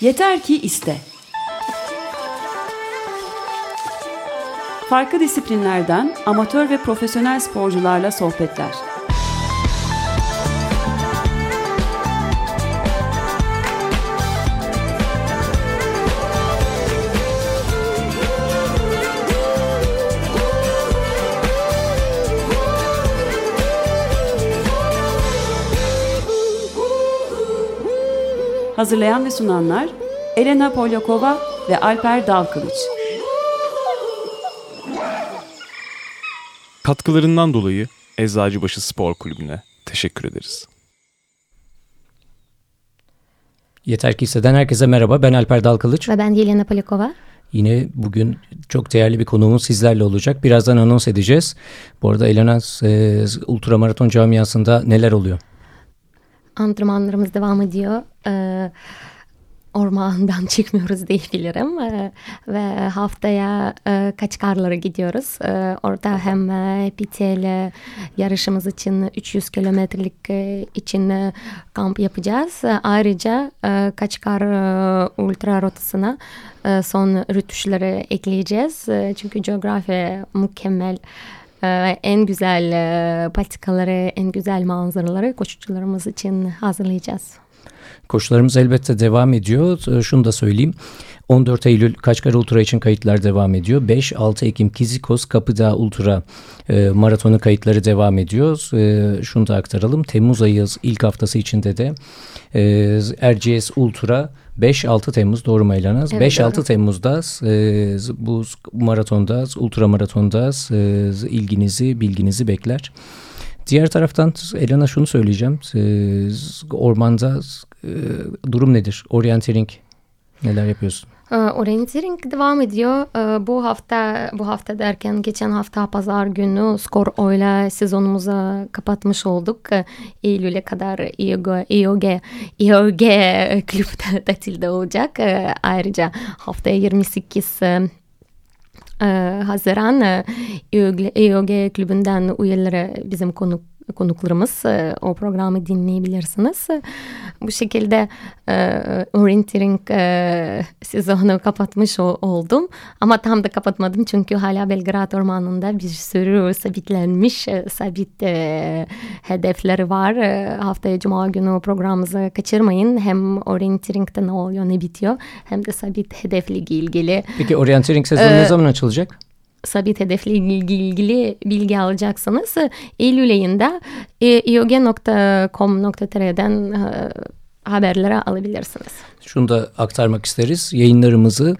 Yeter ki iste. Farklı disiplinlerden amatör ve profesyonel sporcularla sohbetler. Hazırlayan ve sunanlar Elena Polyakova ve Alper Dalkılıç. Katkılarından dolayı Eczacıbaşı Spor Kulübü'ne teşekkür ederiz. Yeter ki hisseden herkese merhaba. Ben Alper Dalkılıç. Ve ben Yelena Polikova. Yine bugün çok değerli bir konuğumuz sizlerle olacak. Birazdan anons edeceğiz. Bu arada Elena e, ultramaraton camiasında neler oluyor? Antrenmanlarımız devam ediyor. Ee, ormandan çıkmıyoruz diyebilirim ee, ve haftaya e, Kaçkarlara gidiyoruz. Ee, orada hem e, PTL yarışımız için 300 kilometrelik e, için e, kamp yapacağız. Ayrıca e, Kaçkar e, ultra rotasına e, son rütuşları ekleyeceğiz. E, çünkü coğrafya mükemmel. En güzel e, patikaları, en güzel manzaraları koşucularımız için hazırlayacağız. Koşularımız elbette devam ediyor. Ee, şunu da söyleyeyim. 14 Eylül Kaçkar Ultra için kayıtlar devam ediyor. 5-6 Ekim Kizikos Kapıdağ Ultra e, maratonu kayıtları devam ediyor. E, şunu da aktaralım. Temmuz ayı ilk haftası içinde de e, RGS Ultra 5-6 Temmuz doğru mu Elanaz? Evet, 5-6 Temmuz'da e, bu maratonda, ultra maratonda e, ilginizi, bilginizi bekler. Diğer taraftan Elena şunu söyleyeceğim. E, ormanda e, durum nedir? Orienteering neler yapıyorsun? Orienteering devam ediyor. Bu hafta bu hafta derken geçen hafta pazar günü skor oyla sezonumuzu kapatmış olduk. Eylül'e kadar IOG, IOG, IOG kulüpte tatilde olacak. Ayrıca haftaya 28 Haziran IOG kulübünden üyeleri bizim konuk konuklarımız e, o programı dinleyebilirsiniz. Bu şekilde e, orienteering e, sezonu kapatmış oldum. Ama tam da kapatmadım çünkü hala Belgrad Ormanı'nda bir sürü sabitlenmiş sabit hedefleri var. Haftaya Cuma günü programımızı kaçırmayın. Hem orienteering'de ne oluyor ne bitiyor hem de sabit hedefle ilgili. Peki orienteering sezonu ee, ne zaman açılacak? Sabit hedefle ilgili, ilgili bilgi alacaksanız Eylül ayında iog.com.tr'den e, haberleri alabilirsiniz. Şunu da aktarmak isteriz. Yayınlarımızı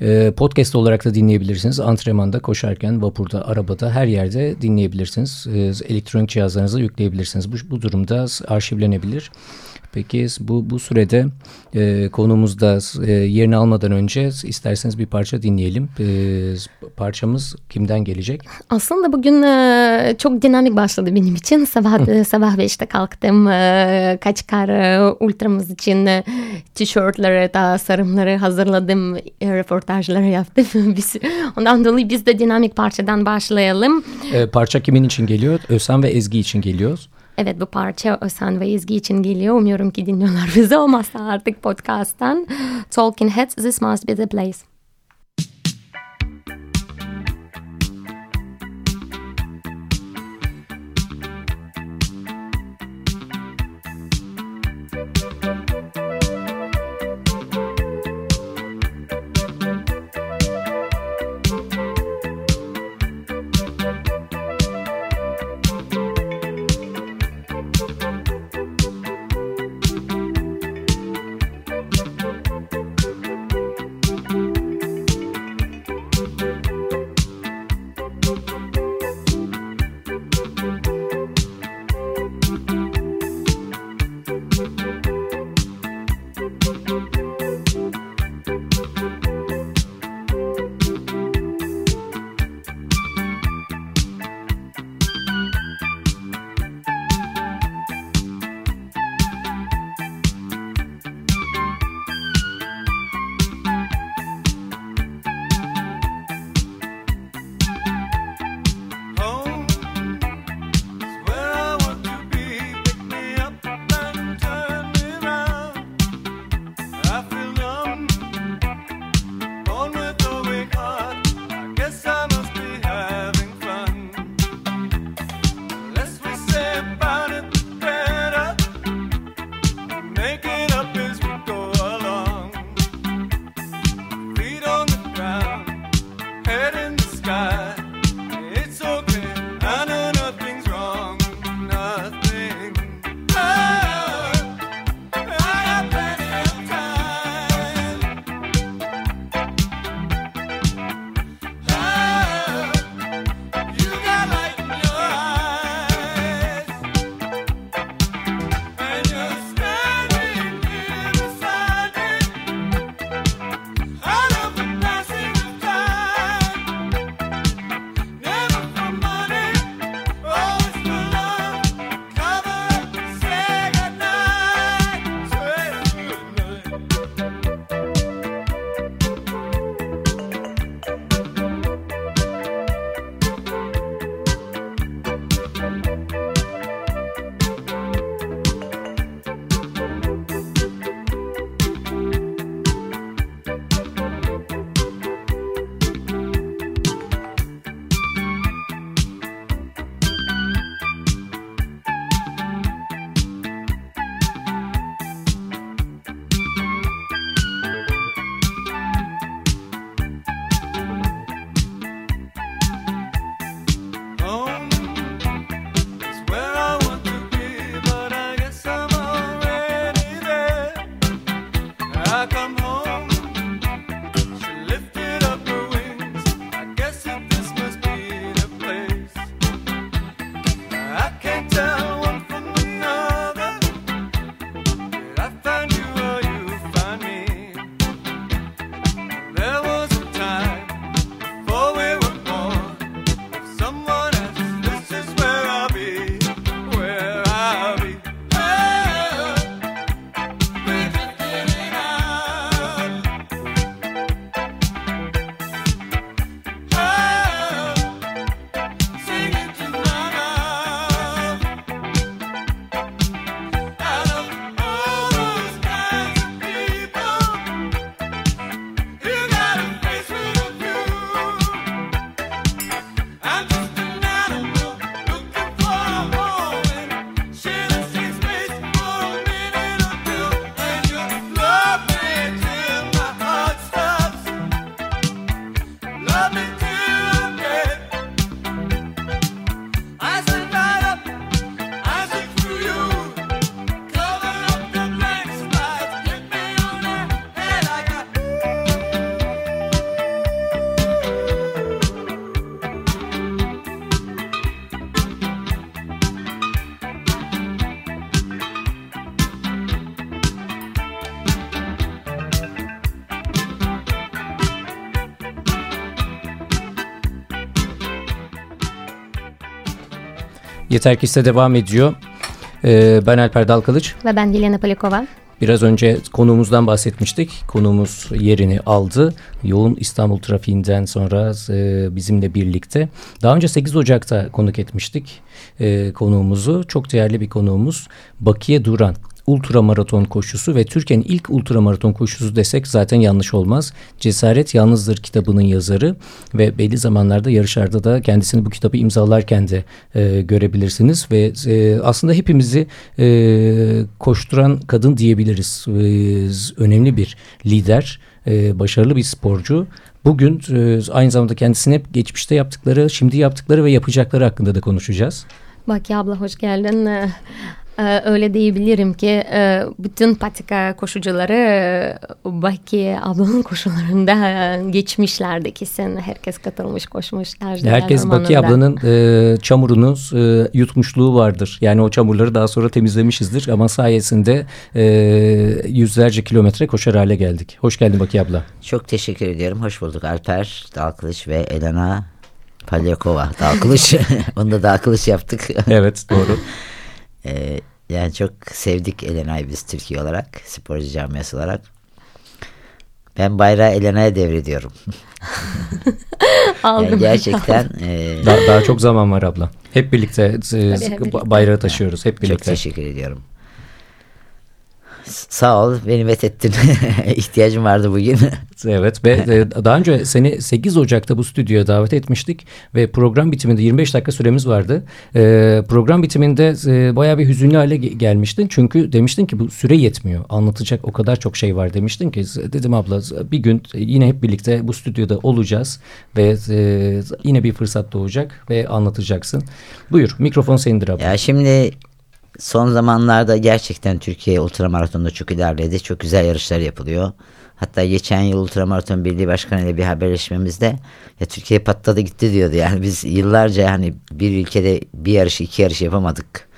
e, podcast olarak da dinleyebilirsiniz. Antrenmanda, koşarken, vapurda, arabada her yerde dinleyebilirsiniz. E, elektronik cihazlarınıza yükleyebilirsiniz. Bu, bu durumda arşivlenebilir. Peki bu, bu sürede e, konumuzda e, yerini almadan önce isterseniz bir parça dinleyelim. E, parçamız kimden gelecek? Aslında bugün e, çok dinamik başladı benim için. Sabah e, sabah 5'te kalktım. E, kaç kar e, ultramız için e, tişörtleri, tasarımları hazırladım. E, röportajları yaptım. biz, ondan dolayı biz de dinamik parçadan başlayalım. E, parça kimin için geliyor? Ösen ve Ezgi için geliyor. Evet bu parça Ösen ve Ezgi için geliyor. Umuyorum ki dinliyorlar bizi olmazsa artık podcast'tan. Talking Heads, This Must Be The Place. Yeter ki devam ediyor. Ee, ben Alper Dalkalıç. Ve ben Dilena Palikova. Biraz önce konuğumuzdan bahsetmiştik. Konuğumuz yerini aldı. Yoğun İstanbul trafiğinden sonra e, bizimle birlikte. Daha önce 8 Ocak'ta konuk etmiştik e, konuğumuzu. Çok değerli bir konuğumuz Bakiye Duran ultramaraton koşusu ve Türkiye'nin ilk ultramaraton koşusu desek zaten yanlış olmaz. Cesaret Yalnızdır kitabının yazarı ve belli zamanlarda yarışlarda da kendisini bu kitabı imzalarken de e, görebilirsiniz ve e, aslında hepimizi e, koşturan kadın diyebiliriz. E, önemli bir lider, e, başarılı bir sporcu. Bugün e, aynı zamanda kendisine hep geçmişte yaptıkları, şimdi yaptıkları ve yapacakları hakkında da konuşacağız. Baki abla hoş geldin. Ee, öyle diyebilirim ki e, bütün patika koşucuları e, Baki ablanın koşularında geçmişlerdi kesin. Herkes katılmış koşmuşlar. Herkes Baki ablanın e, çamurunu e, yutmuşluğu vardır. Yani o çamurları daha sonra temizlemişizdir ama sayesinde e, yüzlerce kilometre koşar hale geldik. Hoş geldin Baki abla. Çok teşekkür ediyorum. Hoş bulduk Alper Dalkılıç ve Elena Palyakova Dalkılıç. Onu da Dalkılıç yaptık. evet doğru. Ee, yani çok sevdik Elena'yı biz Türkiye olarak, sporcu camiası olarak. Ben bayrağı Elena'ya devrediyorum. yani gerçekten. e, daha, daha çok zaman var abla. Hep birlikte, e, hep birlikte. bayrağı taşıyoruz. Hep birlikte. Çok teşekkür ediyorum. Sağ ol beni methettin. İhtiyacım vardı bugün. evet ve e, daha önce seni 8 Ocak'ta bu stüdyoya davet etmiştik ve program bitiminde 25 dakika süremiz vardı. Ee, program bitiminde e, bayağı bir hüzünlü hale gelmiştin. Çünkü demiştin ki bu süre yetmiyor. Anlatacak o kadar çok şey var demiştin ki dedim abla bir gün yine hep birlikte bu stüdyoda olacağız ve e, yine bir fırsat doğacak ve anlatacaksın. Buyur mikrofon senindir abla. Ya şimdi Son zamanlarda gerçekten Türkiye ultramaratonda çok ilerledi. Çok güzel yarışlar yapılıyor. Hatta geçen yıl Ultramaraton Birliği Başkanı ile bir haberleşmemizde ya Türkiye patladı gitti diyordu. Yani biz yıllarca hani bir ülkede bir yarış iki yarış yapamadık.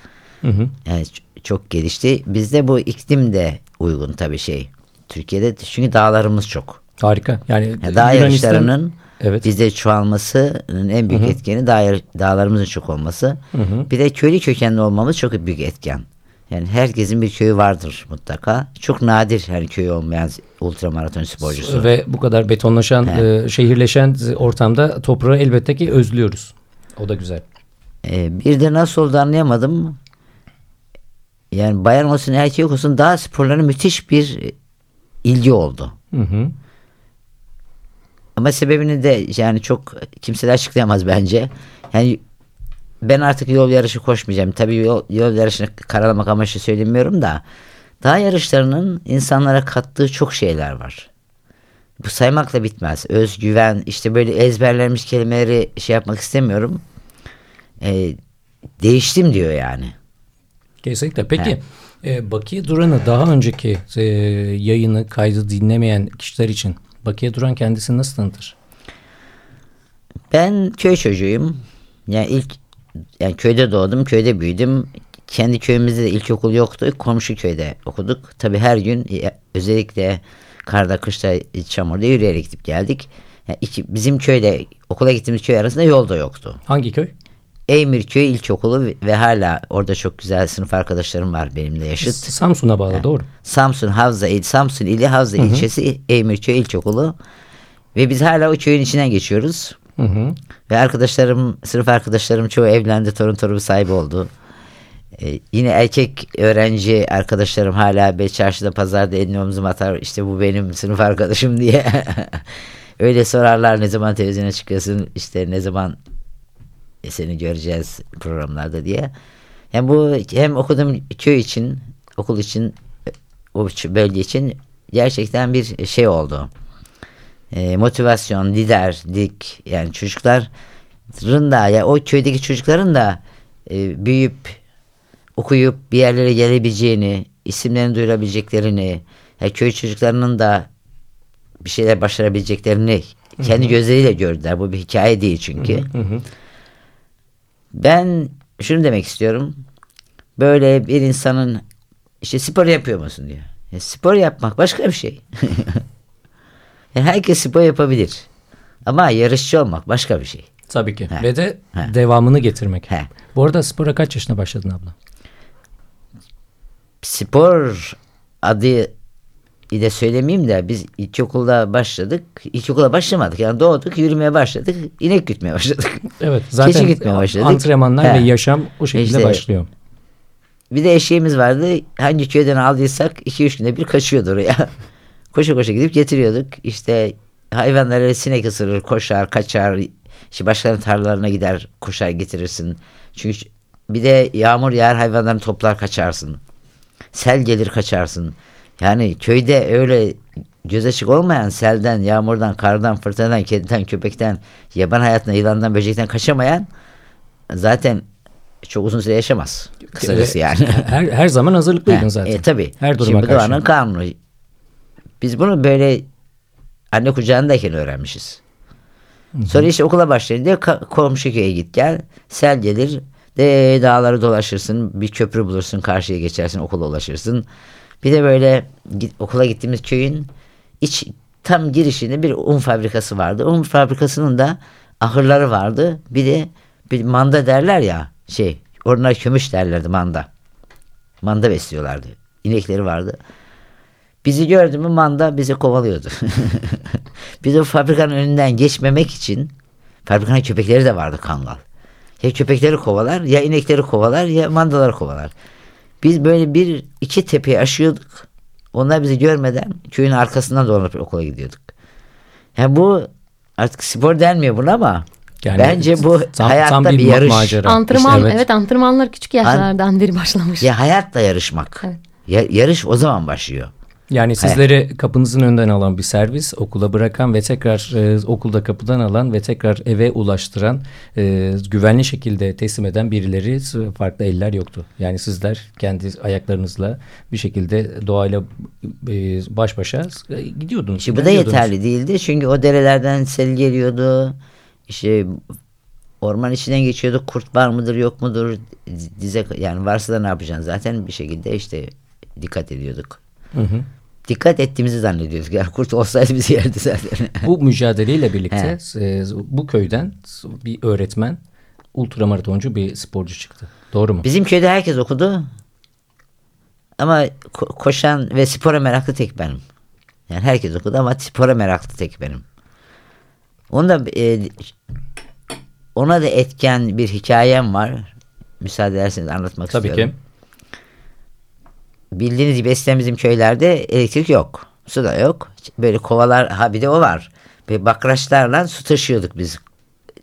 Hı hı. Yani çok gelişti. Bizde bu iklim de uygun tabii şey. Türkiye'de çünkü dağlarımız çok. Harika. Yani ya dağ Yunanistan... yarışlarının Evet. Bizde çoğalmasının en büyük Hı -hı. etkeni dağ, dağlarımızın çok olması. Hı -hı. Bir de köylü kökenli olmamız çok büyük etken. Yani herkesin bir köyü vardır mutlaka. Çok nadir her köy olmayan ultramaraton sporcusu. Ve bu kadar betonlaşan, e, şehirleşen ortamda toprağı elbette ki özlüyoruz. O da güzel. E, bir de nasıl oldu anlayamadım. Yani bayan olsun erkek olsun dağ sporlarına müthiş bir ilgi oldu. Hı hı. Ama sebebini de yani çok kimse açıklayamaz bence. Yani ben artık yol yarışı koşmayacağım. Tabii yol, yol yarışını karalamak amaçlı söylemiyorum da dağ yarışlarının insanlara kattığı çok şeyler var. Bu saymakla bitmez. Özgüven, işte böyle ezberlenmiş kelimeleri şey yapmak istemiyorum. Ee, değiştim diyor yani. Kesinlikle. Peki e, Bakiye Duran'ı daha önceki e, yayını kaydı dinlemeyen kişiler için Bakiye Duran kendisini nasıl tanıtır? Ben köy çocuğuyum. Yani ilk yani köyde doğdum, köyde büyüdüm. kendi köyümüzde de ilkokul yoktu. Komşu köyde okuduk. Tabii her gün e, özellikle karda, kışta, çamurda yürüyerek gidip geldik. Yani iki, bizim köyde okula gittiğimiz köy arasında yol da yoktu. Hangi köy? Eymirköy İlkokulu ve- hala orada çok güzel sınıf arkadaşlarım var benimle yaşıt. Samsun'a bağlı doğru. Samsun Havza il Samsun ili Havza ilçesi Eymirköy İlkokulu ve biz hala o köyün içinden geçiyoruz. Hı hı. Ve arkadaşlarım, sınıf arkadaşlarım çoğu evlendi, torun torun sahibi oldu. Ee, yine erkek öğrenci arkadaşlarım hala be çarşıda pazarda elini omzuma atar işte bu benim sınıf arkadaşım diye. Öyle sorarlar ne zaman televizyona çıkıyorsun işte ne zaman seni göreceğiz programlarda diye. Yani bu hem okuduğum köy için, okul için, o bölge için gerçekten bir şey oldu. Ee, motivasyon, liderlik yani çocukların da ya o köydeki çocukların da e, büyüyüp okuyup bir yerlere gelebileceğini, isimlerini duyurabileceklerini, ya köy çocuklarının da bir şeyler başarabileceklerini kendi gözleriyle gördüler. Bu bir hikaye değil çünkü. Hı hı. Ben şunu demek istiyorum. Böyle bir insanın işte spor yapıyor musun diyor. Ya spor yapmak başka bir şey. Herkes spor yapabilir. Ama yarışçı olmak başka bir şey. Tabii ki. He. Ve de He. devamını getirmek. He. Bu arada spora kaç yaşında başladın abla? Spor adı ile söylemeyeyim de biz ilkokulda başladık. İlkokula başlamadık. Yani doğduk, yürümeye başladık. inek gütmeye başladık. Evet. Zaten Keçi gütmeye başladık. antrenmanlar He. ve yaşam o şekilde İşte- başlıyor. Bir de eşeğimiz vardı. Hangi köyden aldıysak iki üç günde bir kaçıyordu oraya. koşa koşa gidip getiriyorduk. İşte hayvanları sinek ısırır, koşar, kaçar. İşte başkalarının tarlalarına gider, koşar getirirsin. Çünkü bir de yağmur yağar hayvanlarını toplar kaçarsın. Sel gelir kaçarsın. Yani köyde öyle göz açık olmayan selden, yağmurdan, kardan, fırtınadan, kediden, köpekten, yaban hayatına, yılandan, böcekten kaçamayan zaten çok uzun süre yaşamaz. Kısacası yani. Her, her zaman hazırlıklıydın Ha, zaten. E, tabii. Her duruma Şimdi karşı. doğanın kanunu. Biz bunu böyle anne kucağındayken öğrenmişiz. Sonra işte okula başlayınca komşu köye git gel. Sel gelir. De dağları dolaşırsın. Bir köprü bulursun. Karşıya geçersin. Okula ulaşırsın. Bir de böyle okula gittiğimiz köyün iç tam girişinde bir un fabrikası vardı. Un fabrikasının da ahırları vardı. Bir de bir manda derler ya şey. Onlar kömüş derlerdi manda. Manda besliyorlardı. İnekleri vardı. Bizi gördü mü manda bizi kovalıyordu. Biz o fabrikanın önünden geçmemek için fabrikanın köpekleri de vardı kangal. Ya köpekleri kovalar ya inekleri kovalar ya mandaları kovalar. Biz böyle bir iki tepeyi aşıyorduk. Onlar bizi görmeden köyün arkasından dolanıp okula gidiyorduk. Yani bu artık spor denmiyor buna ama Yani bence bu tam- hayatta tam bir, bir yarış. macera. Antrenman İşte evet. evet. antrenmanlar küçük yaşlardan beri başlamış. Ya hayatla yarışmak. Evet. Ya, yarış o zaman başlıyor. Yani sizleri kapınızın önünden alan bir servis, okula bırakan ve tekrar e, okulda kapıdan alan ve tekrar eve ulaştıran, e, güvenli şekilde teslim eden birileri farklı eller yoktu. Yani sizler kendi ayaklarınızla bir şekilde doğayla e, baş başa e, gidiyordunuz. Şimdi bu da yeterli değildi. Çünkü o derelerden sel geliyordu. İşte orman içinden geçiyorduk. Kurt var mıdır yok mudur? Dize yani varsa da ne yapacaksın? Zaten bir şekilde işte dikkat ediyorduk. Hı hı. Dikkat ettiğimizi zannediyorduk. Yani kurt olsaydı bizi yerdi zaten. Bu mücadeleyle birlikte e, bu köyden bir öğretmen, ultramaratoncu bir sporcu çıktı. Doğru mu? Bizim köyde herkes okudu. Ama ko- koşan ve spora meraklı tek benim. Yani herkes okudu ama spora meraklı tek benim. Onu da e, ona da etken bir hikayem var. Müsaade ederseniz anlatmak Tabii istiyorum. ki. Bildiğiniz gibi eskiden bizim köylerde elektrik yok. Su da yok. Böyle kovalar ha bir de o var. Böyle bakraçlarla su taşıyorduk biz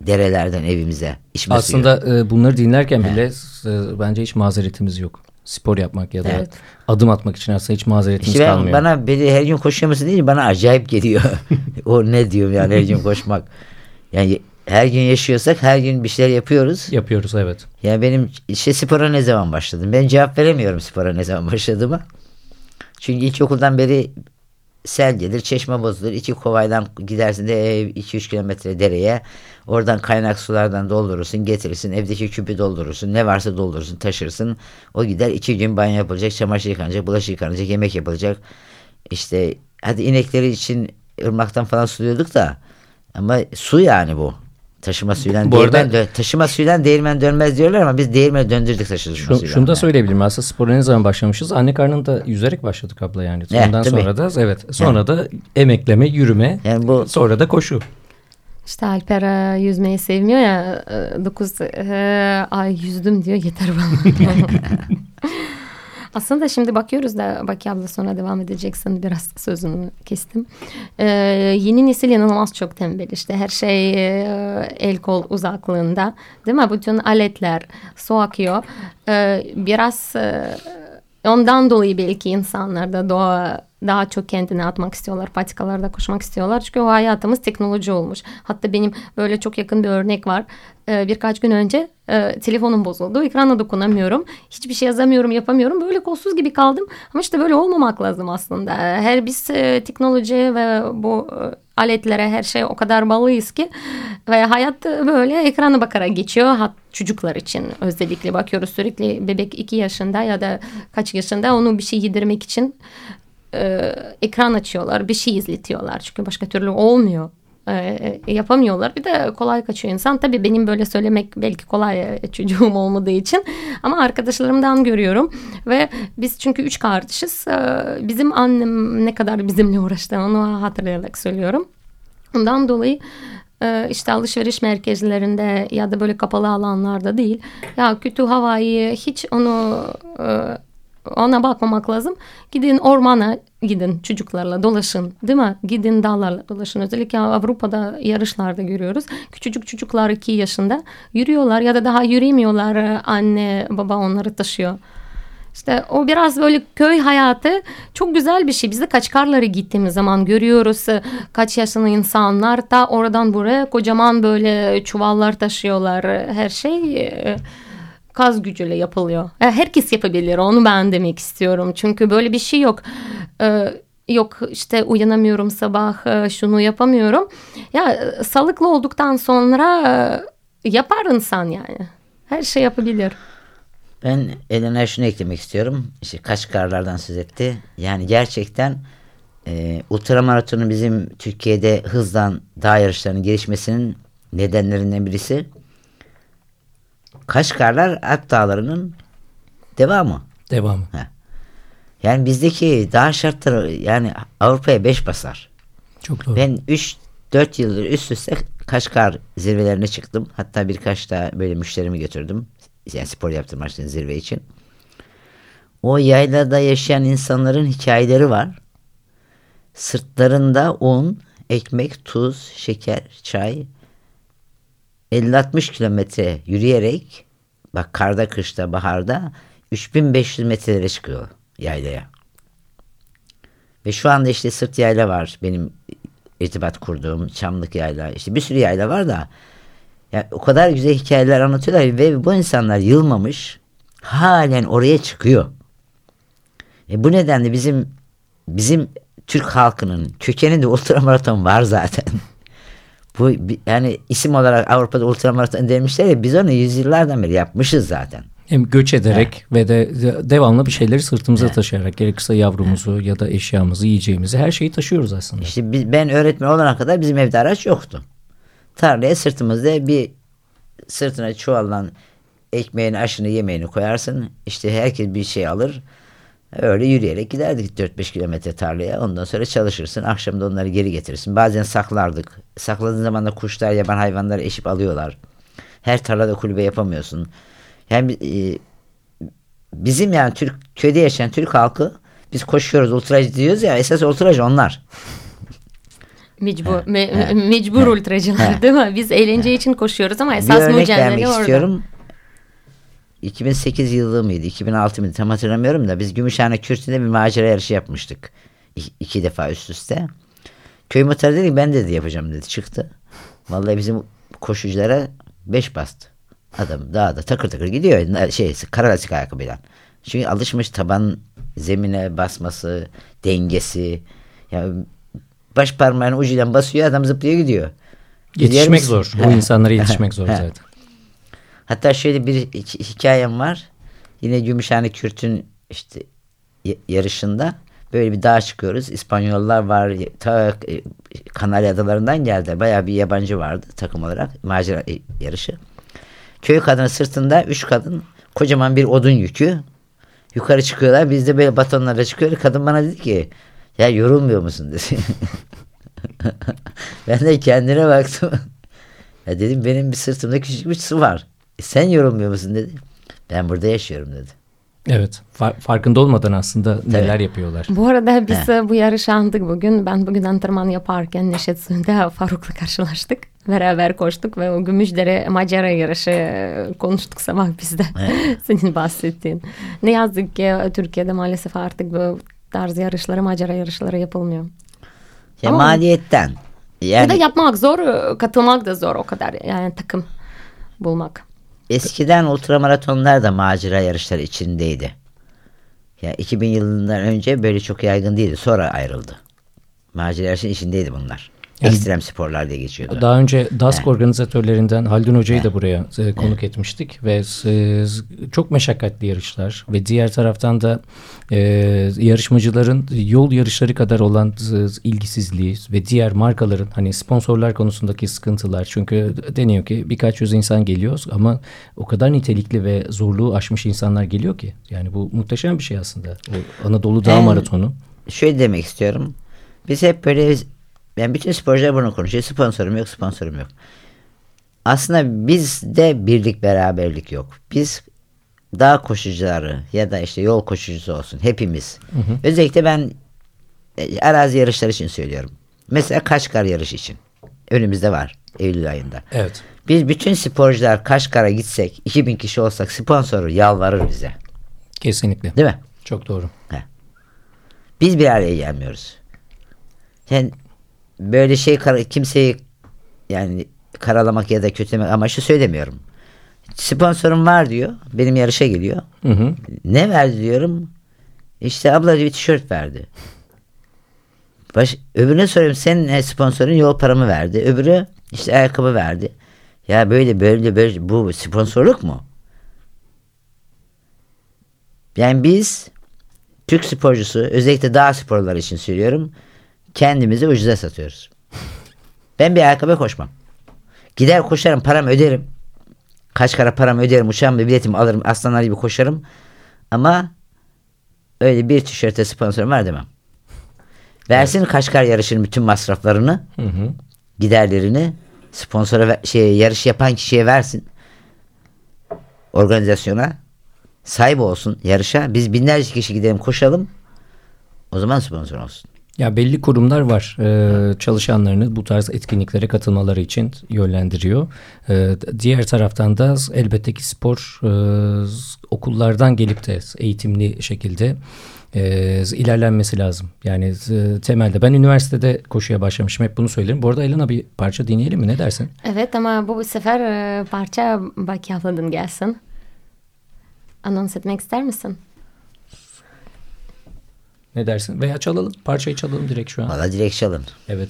derelerden evimize. içme suyu. Aslında e, bunları dinlerken bile e, bence hiç mazeretimiz yok. Spor yapmak ya da Evet. adım atmak için aslında hiç mazeretimiz İşte ben, kalmıyor. bana beni her gün koşuyor musun deyince bana acayip geliyor. o ne diyorum yani her gün koşmak. Yani her gün yaşıyorsak her gün bir şeyler yapıyoruz. Yapıyoruz evet. Yani benim işte spora ne zaman başladım? Ben cevap veremiyorum spora ne zaman başladığıma. Çünkü ilkokuldan beri sel gelir, çeşme bozulur. iki kovaydan gidersin de 2-3 kilometre dereye. Oradan kaynak sulardan doldurursun, getirirsin. Evdeki küpü doldurursun. Ne varsa doldurursun, taşırsın. O gider iki gün banyo yapılacak, çamaşır yıkanacak, bulaşık yıkanacak, yemek yapılacak. İşte hadi inekleri için ırmaktan falan suluyorduk da ama su yani bu. Taşıma suyla Bu değirmen arada- dö- taşıma suyla değirmen dönmez diyorlar ama biz değirmeni döndürdük taşıma Şu, suyla. şunu da Yani. söyleyebilirim. Aslında spora ne zaman başlamışız? Anne karnında yüzerek başladık abla yani. Evet, Ondan tabii. sonra da evet. Sonra da emekleme, yürüme. Yani bu Sonra da koşu. İşte Alper e, yüzmeyi sevmiyor ya 9 ay yüzdüm diyor yeter bana. Aslında şimdi bakıyoruz da Baki abla sonra devam edeceksin biraz sözünü kestim. Ee, yeni nesil inanılmaz çok tembel işte her şey e, el kol uzaklığında değil mi? Bütün aletler su akıyor. Ee, biraz e, ondan dolayı belki insanlar da doğa daha çok kendine atmak istiyorlar. Patikalarda koşmak istiyorlar. Çünkü o hayatımız teknoloji olmuş. Hatta benim böyle çok yakın bir örnek var. Ee, birkaç gün önce e, telefonum bozuldu. Ekrana dokunamıyorum. Hiçbir şey yazamıyorum, yapamıyorum. Böyle kolsuz gibi kaldım. Ama işte böyle olmamak lazım aslında. Her biz e, teknoloji ve bu e, aletlere her şey o kadar bağlıyız ki ve hayat böyle ekrana bakarak geçiyor. Hat çocuklar için özellikle bakıyoruz sürekli bebek iki yaşında ya da kaç yaşında onu bir şey yedirmek için e, ekran açıyorlar, bir şey izletiyorlar. Çünkü başka türlü olmuyor. E, yapamıyorlar. Bir de kolay kaçıyor insan. Tabii benim böyle söylemek belki kolay e, çocuğum olmadığı için ama arkadaşlarımdan görüyorum ve biz çünkü üç kardeşiz. E, bizim annem ne kadar bizimle uğraştı onu hatırlayarak söylüyorum. Ondan dolayı e, işte alışveriş merkezlerinde ya da böyle kapalı alanlarda değil. Ya kötü havayı hiç onu e, ona bakmamak lazım. Gidin ormana gidin çocuklarla dolaşın değil mi? Gidin dağlarla dolaşın. Özellikle Avrupa'da yarışlarda görüyoruz. Küçücük çocuklar iki yaşında yürüyorlar ya da daha yürüyemiyorlar. Anne baba onları taşıyor. İşte o biraz böyle köy hayatı çok güzel bir şey. Biz de Kaçkarlara gittiğimiz zaman görüyoruz e, kaç yaşında insanlar da oradan buraya kocaman böyle çuvallar taşıyorlar. Her şey e, kaz gücüyle yapılıyor. E, Herkes yapabilir onu ben demek istiyorum. Çünkü böyle bir şey yok. E, Yok işte uyanamıyorum sabah e, şunu yapamıyorum. Ya e, sağlıklı olduktan sonra e, yapar insan yani. Her şey yapabilir. Ben Elena şunu eklemek istiyorum. İşte kaç karlardan söz etti. Yani gerçekten e, ultramaratonun bizim Türkiye'de hızdan dağ yarışlarının gelişmesinin nedenlerinden birisi Kaşgarlar Alp dağlarının devamı. Devamı. Yani bizdeki dağ şartları yani Avrupa'ya beş basar. Çok doğru. Ben 3-4 yıldır üst üste Kaşgar zirvelerine çıktım. Hatta birkaç da böyle müşterimi götürdüm. Yani spor yaptırmak için zirve için. O yaylada yaşayan insanların hikayeleri var. Sırtlarında un, ekmek, tuz, şeker, çay 50-60 kilometre yürüyerek bak karda, kışta, baharda 3500 metrelere çıkıyor yaylaya. Ve şu anda işte sırt yayla var benim irtibat kurduğum Çamlık yayla işte bir sürü yayla var da yani o kadar güzel hikayeler anlatıyorlar ve bu insanlar yılmamış halen oraya çıkıyor. E bu nedenle bizim bizim Türk halkının kökeninde ultramaraton var zaten. Bu yani isim olarak Avrupa'da ultramaraton demişler ya biz onu yüzyıllardan beri yapmışız zaten. Hem göç ederek ve de de- devamlı bir şeyleri sırtımıza taşıyarak gerekirse yavrumuzu ya da eşyamızı, yiyeceğimizi her şeyi taşıyoruz aslında. İşte bi- ben öğretmen olana kadar bizim evde araç yoktu. Tarlaya sırtımızda bir sırtına çuvallan ekmeğini, aşını, yemeğini koyarsın. İşte herkes bir şey alır. Öyle yürüyerek giderdik 4-5 kilometre tarlaya. Ondan sonra çalışırsın. Akşam da onları geri getirirsin. Bazen saklardık. Sakladığın zaman da kuşlar, yaban hayvanları eşip alıyorlar. Her tarlada kulübe yapamıyorsun. Yani e, bizim yani Türk köyde yaşayan Türk halkı biz koşuyoruz ultracı diyoruz ya esas ultracı onlar. Mecbur, me- me- mecbur ultracılar değil mi? Biz eğlence için koşuyoruz ama bir esas örnek mücadele vermek orada. istiyorum. 2008 yılı mıydı? 2006 mıydı? Tam hatırlamıyorum da biz Gümüşhane Kürtü'nde bir macera yarışı yapmıştık. İ- iki defa üst üste. Köy muhtarı dedi ki ben dedi yapacağım dedi. Çıktı. Vallahi bizim koşuculara beş bastı. Adam dağda takır takır gidiyor. Şey, kara lastik ayakkabıyla. Çünkü alışmış taban zemine basması, dengesi. Ya baş parmağının ucuyla basıyor adam zıplıyor gidiyor. Yetişmek zor. O insanlara yetişmek zor zaten. Hatta şöyle bir hi- hikayem var. Yine Gümüşhane Kürt'ün işte yarışında böyle bir dağa çıkıyoruz. İspanyollar var. Ta e, Kanarya Adalarından geldi. Bayağı bir yabancı vardı takım olarak. Macera e, yarışı. Köy kadını sırtında üç kadın kocaman bir odun yükü. Yukarı çıkıyorlar. Biz de böyle batonlara çıkıyoruz. Kadın bana dedi ki ya yorulmuyor musun dedi. ben de kendine baktım. ya dedim benim bir sırtımda küçük bir su var. "E, sen yorulmuyor musun dedi. Ben burada yaşıyorum dedi. Evet. Fa- farkında olmadan aslında neler yapıyorlar. Bu arada biz e, bu yarışı andık bugün. Ben bugün antrenman yaparken Neşet Suyu'nda Faruk'la karşılaştık. Beraber koştuk ve o Gümüşdere Macara yarışı e, konuştuk sabah bizde. Senin bahsettiğin. Ne yazık ki Türkiye'de maalesef artık bu tarz yarışları, Macara yarışları yapılmıyor. Ya Ama- maliyetten. Ya da Yani yapmak zor, katılmak da zor o kadar. Yani takım bulmak. Eskiden ultramaratonlar da macera yarışları içindeydi. Ya 2000 yılından önce böyle çok yaygın değildi. Sonra ayrıldı. Macera yarışının içindeydi bunlar. Yani- Ekstrem sporlar diye geçiyordu. Daha önce DASK organizatörlerinden Haldun Hoca'yı da buraya e, konuk etmiştik ve e, çok meşakkatli yarışlar ve diğer taraftan da e, yarışmacıların yol yarışları kadar olan e, ilgisizliği ve diğer markaların hani sponsorlar konusundaki sıkıntılar çünkü deniyor ki birkaç yüz insan geliyor ama o kadar nitelikli ve zorluğu aşmış insanlar geliyor ki yani bu muhteşem bir şey aslında. O Anadolu Dağ En- Maratonu. Şöyle demek istiyorum. Biz hep böyle ben bütün sporcular bunu konuşuyor. Sponsorum yok, sponsorum yok. Aslında bizde birlik beraberlik yok. Biz dağ koşucuları ya da işte yol koşucusu olsun hepimiz. Özellikle ben e, arazi yarışları için söylüyorum. Mesela Kaşgar yarışı için. Önümüzde var Eylül ayında. Evet. Biz bütün sporcular Kaşgar'a gitsek 2000 kişi olsak sponsoru yalvarır bize. Kesinlikle. Değil mi? Çok doğru. Biz bir araya gelmiyoruz. Yani böyle şey kimseyi yani karalamak ya da kötülemek amaçlı söylemiyorum. Sponsorum var diyor. Benim yarışa geliyor. Hı hı. Ne verdi diyorum. İşte abla bir tişört verdi. Baş, öbürüne soruyorum senin sponsorun yol paramı verdi. Öbürü işte ayakkabı verdi. Ya böyle böyle böyle bu sponsorluk mu? Yani biz Türk sporcusu özellikle dağ sporları için söylüyorum. Kendimizi ucuza satıyoruz. Ben bir ayakkabı koşmam. Gider koşarım param öderim. Kaç kara param öderim uçağım ve biletimi alırım aslanlar gibi koşarım. Ama öyle bir tişörte sponsorum var demem. Versin Kaşgar yarışının bütün masraflarını, Hı hı. giderlerini sponsora ver- şey yarış yapan kişiye versin. Organizasyona sahip olsun yarışa. Biz binlerce kişi gidelim koşalım. O zaman sponsor olsun. Ya belli kurumlar var Ee, çalışanlarını bu tarz etkinliklere katılmaları için yönlendiriyor. Ee, diğer taraftan da elbette ki spor e, okullardan gelip de eğitimli şekilde e, ilerlenmesi lazım. Yani e, temelde ben üniversitede koşuya başlamışım hep bunu söylerim. Bu arada Elena bir parça dinleyelim mi ne dersin? Evet ama bu sefer e, parça Baki abladan gelsin. Anons etmek ister misin? Ne dersin? Veya çalalım parçayı çalalım direkt şu an. Valla direkt çalın. Evet.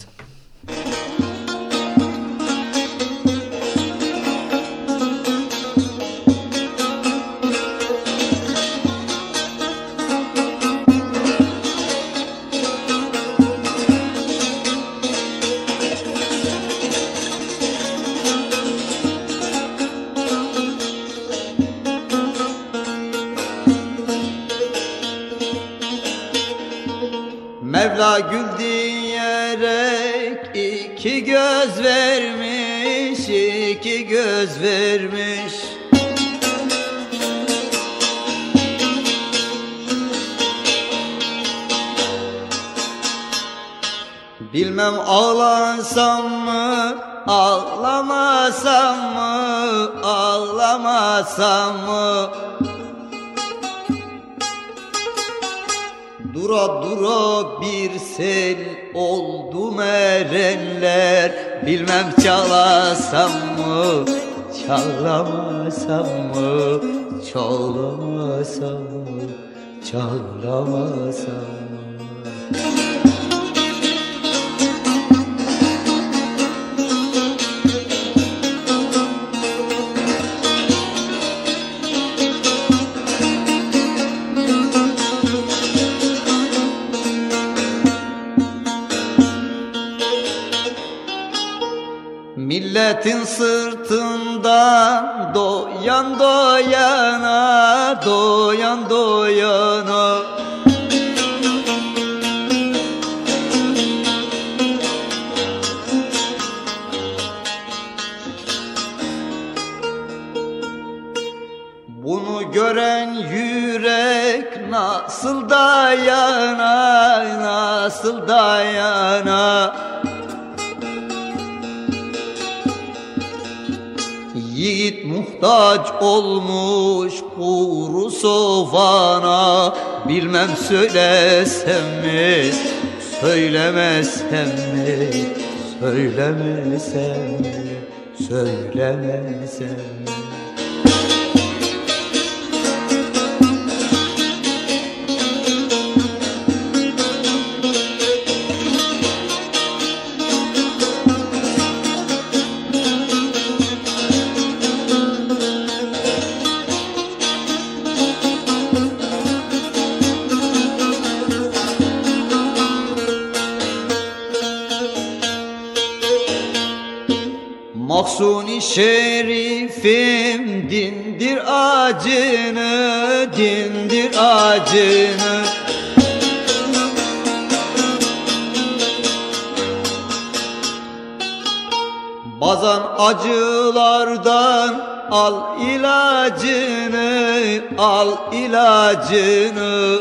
Ağlasam mı, ağlamasam mı, ağlamasam mı? Dura dura bir sel oldu erenler Bilmem çalasam mı, çalamasam mı Çalamasam mı, çalamasam mı Bilmem söylesem mi, söylemesem mi? Söylemesem mi, söylemesem mi dindir acını Bazan acılardan al ilacını, al ilacını.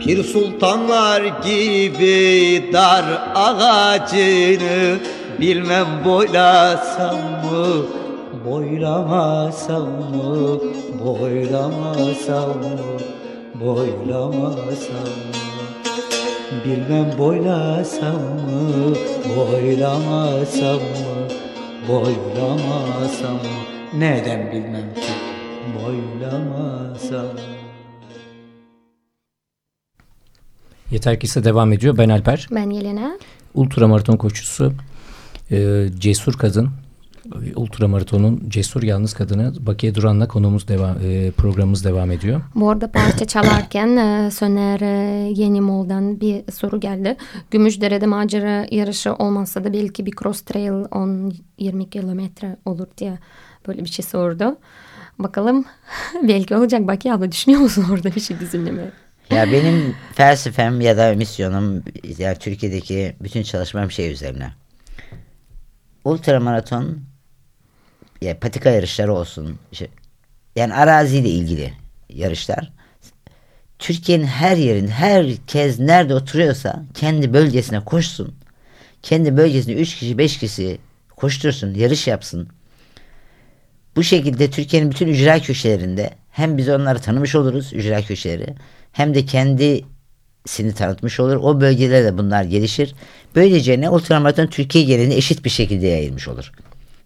Pir sultanlar gibi dar ağacını Bilmem boylasam mı, boylamasam mı Boylamasam mı, boylamasam mı Bilmem boylasam mı, boylamasam mı Boylamasam mı, neden bilmem ki Boylamasam mı Yeter ki ise devam ediyor. Ben Alper. Ben Yelena. Ultramaraton koşusu. e, cesur kadın. Ultramaratonun cesur yalnız kadını Bakiye Duran'la konumuz devam, e, programımız devam ediyor. Bu arada parça çalarken e, Söner e, Yenimol'dan bir soru geldi. Gümüşdere'de macera yarışı olmazsa da belki bir cross trail 10-20 kilometre olur diye böyle bir şey sordu. Bakalım belki olacak. Baki abla düşünüyor musun orada bir şey düzenlemeyi? Ya benim felsefem ya da misyonum ya Türkiye'deki bütün çalışmam şey üzerine. Ultramaraton ya patika yarışları olsun. işte, yani araziyle ilgili yarışlar. Türkiye'nin her yerin herkes nerede oturuyorsa kendi bölgesine koşsun. Kendi bölgesinde 3 kişi 5 kişi koştursun, yarış yapsın. Bu şekilde Türkiye'nin bütün ücra köşelerinde hem biz onları tanımış oluruz ücra köşeleri hem de kendisini tanıtmış olur. O bölgelerde bunlar gelişir. Böylece ne ultramaraton Türkiye genelinde eşit bir şekilde yayılmış olur.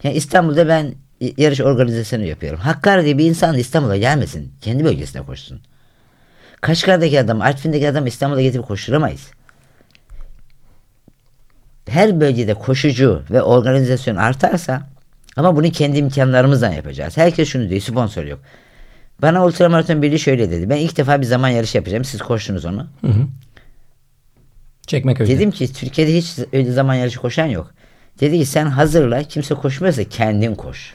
Yani İstanbul'da ben yarış organizasyonu yapıyorum. Hakkari'de bir insan İstanbul'a gelmesin. Kendi bölgesine koşsun. Kaşgar'daki adam, Artvin'deki adam İstanbul'a getirip koşturamayız. Her bölgede koşucu ve organizasyon artarsa ama bunu kendi imkanlarımızdan yapacağız. Herkes şunu diyor, sponsor yok. Bana Ultramaraton Birliği şöyle dedi. Ben ilk defa bir zaman yarışı yapacağım. Siz koştunuz onu. Hı hı. Çekmek öyle. Dedim ki Türkiye'de hiç öyle zaman yarışı koşan yok. Dedi ki sen hazırla kimse koşmuyorsa kendin koş.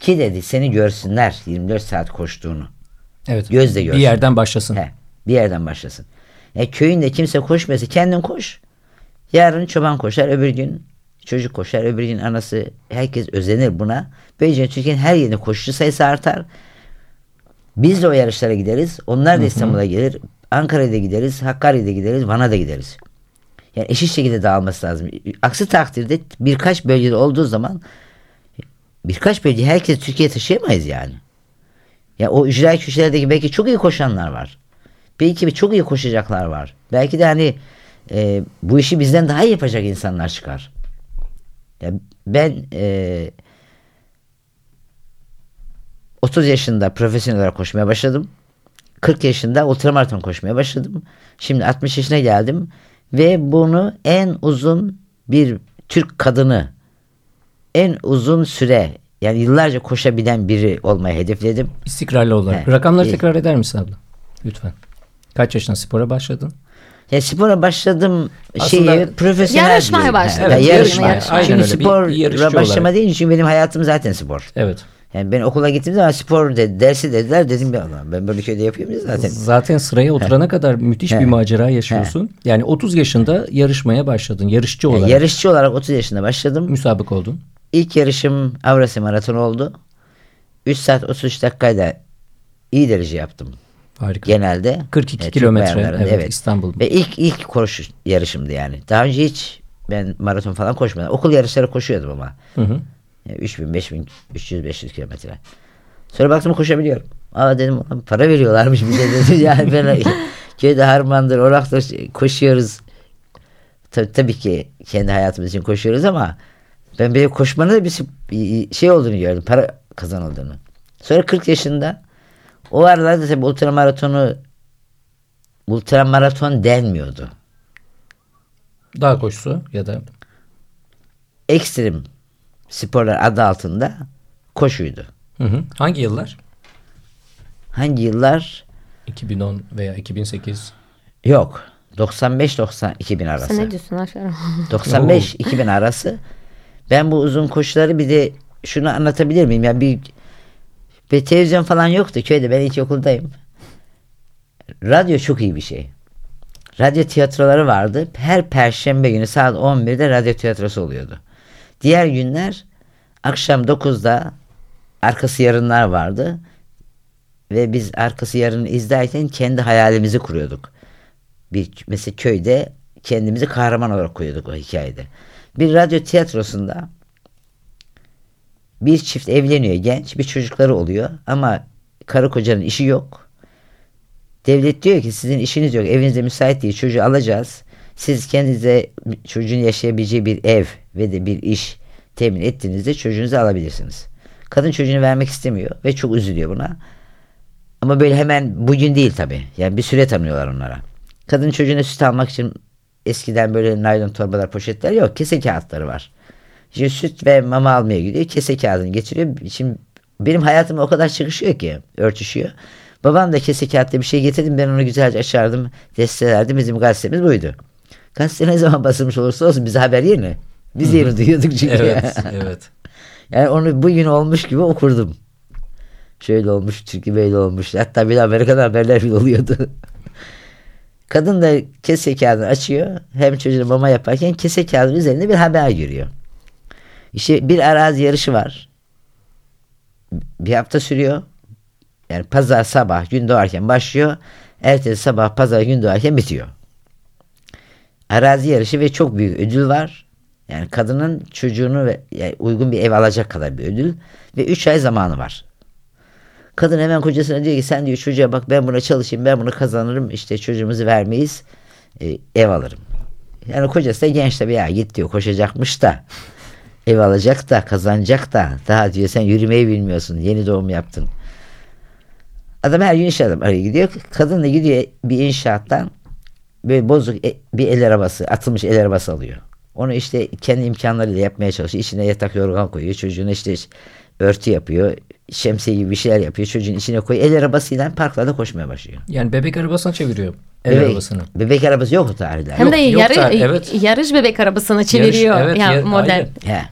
Ki dedi seni görsünler 24 saat koştuğunu. Evet. Gözle Bir görsün. yerden başlasın. He, bir yerden başlasın. E, köyünde kimse koşmuyorsa kendin koş. Yarın çoban koşar öbür gün çocuk koşar öbür gün anası herkes özenir buna. Böylece Türkiye'nin her yerinde koşucu sayısı artar. Biz de o yarışlara gideriz. Onlar da İstanbul'a gelir. Ankara'ya da gideriz. Hakkari'ye de gideriz. Van'a da gideriz. Yani eşit şekilde dağılması lazım. Aksi takdirde birkaç bölgede olduğu zaman birkaç bölge herkes Türkiye'ye taşıyamayız yani. Ya o ücra köşelerdeki belki çok iyi koşanlar var. Belki çok iyi koşacaklar var. Belki de hani e, bu işi bizden daha iyi yapacak insanlar çıkar. Ya ben e, 30 yaşında profesyonel olarak koşmaya başladım. 40 yaşında ultramaraton koşmaya başladım. Şimdi 60 yaşına geldim ve bunu en uzun bir Türk kadını en uzun süre yani yıllarca koşabilen biri olmayı hedefledim. İstikrarlı olarak. He. Rakamları İyi. tekrar eder misin abla? Lütfen. Kaç yaşında spora başladın? Ya spora başladım Aslında- şeyi profesyonel Yarışmaya. Ha, Evet, yarışma. yarışmaya. Aynen Çünkü öyle, spora başlama olarak. değil çünkü benim hayatım zaten spor. Evet. Yani ben okula gittiğim zaman spor dedi, dersi dediler dedim bir Allah ben böyle köyde yapıyorum ya zaten. Zaten sıraya oturana kadar müthiş He. bir macera yaşıyorsun. Yani 30 yaşında yarışmaya başladın. Yarışçı olarak yarışçı olarak 30 yaşında başladım. müsabık oldun. İlk yarışım Avrasya Maratonu oldu. 3 saat 33 dakikayla iyi derece yaptım Harika. genelde. 42 Evet, Türk kilometre, bayanlarında, evet, İstanbul. Ve ilk ilk koşu yarışımdı yani. Daha önce hiç ben maraton falan koşmadım. Okul yarışları koşuyordum ama. Hı hı. Yani 3000, 5000, 300, 500 kilometre. Sonra baktım koşabiliyorum. Aa dedim "Ulan para veriyorlarmış bize dedim. yani ben köyde harmandır, oraktır koşuyoruz. Tabii, tabii ki kendi hayatımız için koşuyoruz ama ben böyle koşmanın da bir şey olduğunu gördüm. Para kazanıldığını. Sonra 40 yaşında o aralarda tabii ultramaratonu ultramaraton denmiyordu. Dağ koşusu ya da Ekstrem sporlar adı altında koşuydu. Hı hı. Hangi yıllar? Hangi yıllar? 2010 veya 2008. Yok. 95-90-2000 arası. Sen ne diyorsun aşağı? 95-2000 arası. Ben bu uzun koşuları bir de şunu anlatabilir miyim? Yani bir, bir televizyon falan yoktu köyde. Ben ilkokuldayım. Radyo çok iyi bir şey. Radyo tiyatroları vardı. Her perşembe günü saat 11'de radyo tiyatrosu oluyordu. Diğer günler akşam 9'da arkası yarınlar vardı. Ve biz arkası yarını izlerken kendi hayalimizi kuruyorduk. Bir mesela köyde kendimizi kahraman olarak koyuyorduk o hikayede. Bir radyo tiyatrosunda bir çift evleniyor genç bir çocukları oluyor ama karı kocanın işi yok. Devlet diyor ki sizin işiniz yok evinizde müsait değil çocuğu alacağız. Siz kendinize çocuğun yaşayabileceği bir ev ve de bir iş temin ettiğinizde çocuğunuzu alabilirsiniz. Kadın çocuğunu vermek istemiyor ve çok üzülüyor buna. Ama böyle hemen bugün değil tabi. Yani bir süre tanıyorlar onlara. Kadın çocuğuna süt almak için eskiden böyle naylon torbalar poşetler yok. Kese kağıtları var. Şimdi süt ve mama almaya gidiyor. Kese kağıdını getiriyor. Şimdi benim hayatım o kadar çıkışıyor ki örtüşüyor. Babam da kese kağıtta bir şey getirdim. Ben onu güzelce açardım. Destelerdim. Bizim gazetemiz buydu. Gazete ne zaman basılmış olursa olsun bize haber yeni. Biz yeni duyuyorduk çünkü. Evet, evet. Yani onu bugün olmuş gibi okurdum. Şöyle olmuş çünkü böyle olmuş. Hatta bir de Amerika'da haberler bile oluyordu. Kadın da kese kağıdını açıyor. Hem çocuğuna mama yaparken kese kağıdının üzerinde bir haber görüyor. İşte bir arazi yarışı var. Bir hafta sürüyor. Yani pazar sabah gün doğarken başlıyor. Ertesi sabah pazar gün doğarken bitiyor. Arazi yarışı ve çok büyük ödül var. Yani kadının çocuğunu ve yani uygun bir ev alacak kadar bir ödül ve 3 ay zamanı var. Kadın hemen kocasına diyor ki sen diyor çocuğa bak ben buna çalışayım ben bunu kazanırım işte çocuğumuzu vermeyiz e, ev alırım. Yani kocası da genç tabii ya git diyor koşacakmış da ev alacak da kazanacak da daha diyor sen yürümeyi bilmiyorsun yeni doğum yaptın. Adam her gün iş adam araya gidiyor. Kadın da gidiyor bir inşaattan böyle bozuk e- bir el arabası atılmış el arabası alıyor. Onu işte kendi imkanlarıyla yapmaya çalışıyor. İçine yatak yorgan koyuyor. Çocuğuna işte örtü yapıyor. Şemsiye gibi bir şeyler yapıyor. Çocuğun içine koyuyor. El arabasıyla parklarda koşmaya başlıyor. Yani bebek arabasına çeviriyor. El bebek, arabasını. Bebek arabası yok o tarihlerde. Hem de Yok, yok yarı, da, evet. yarış bebek arabasına çeviriyor. evet, ya yar- model. aynen. He.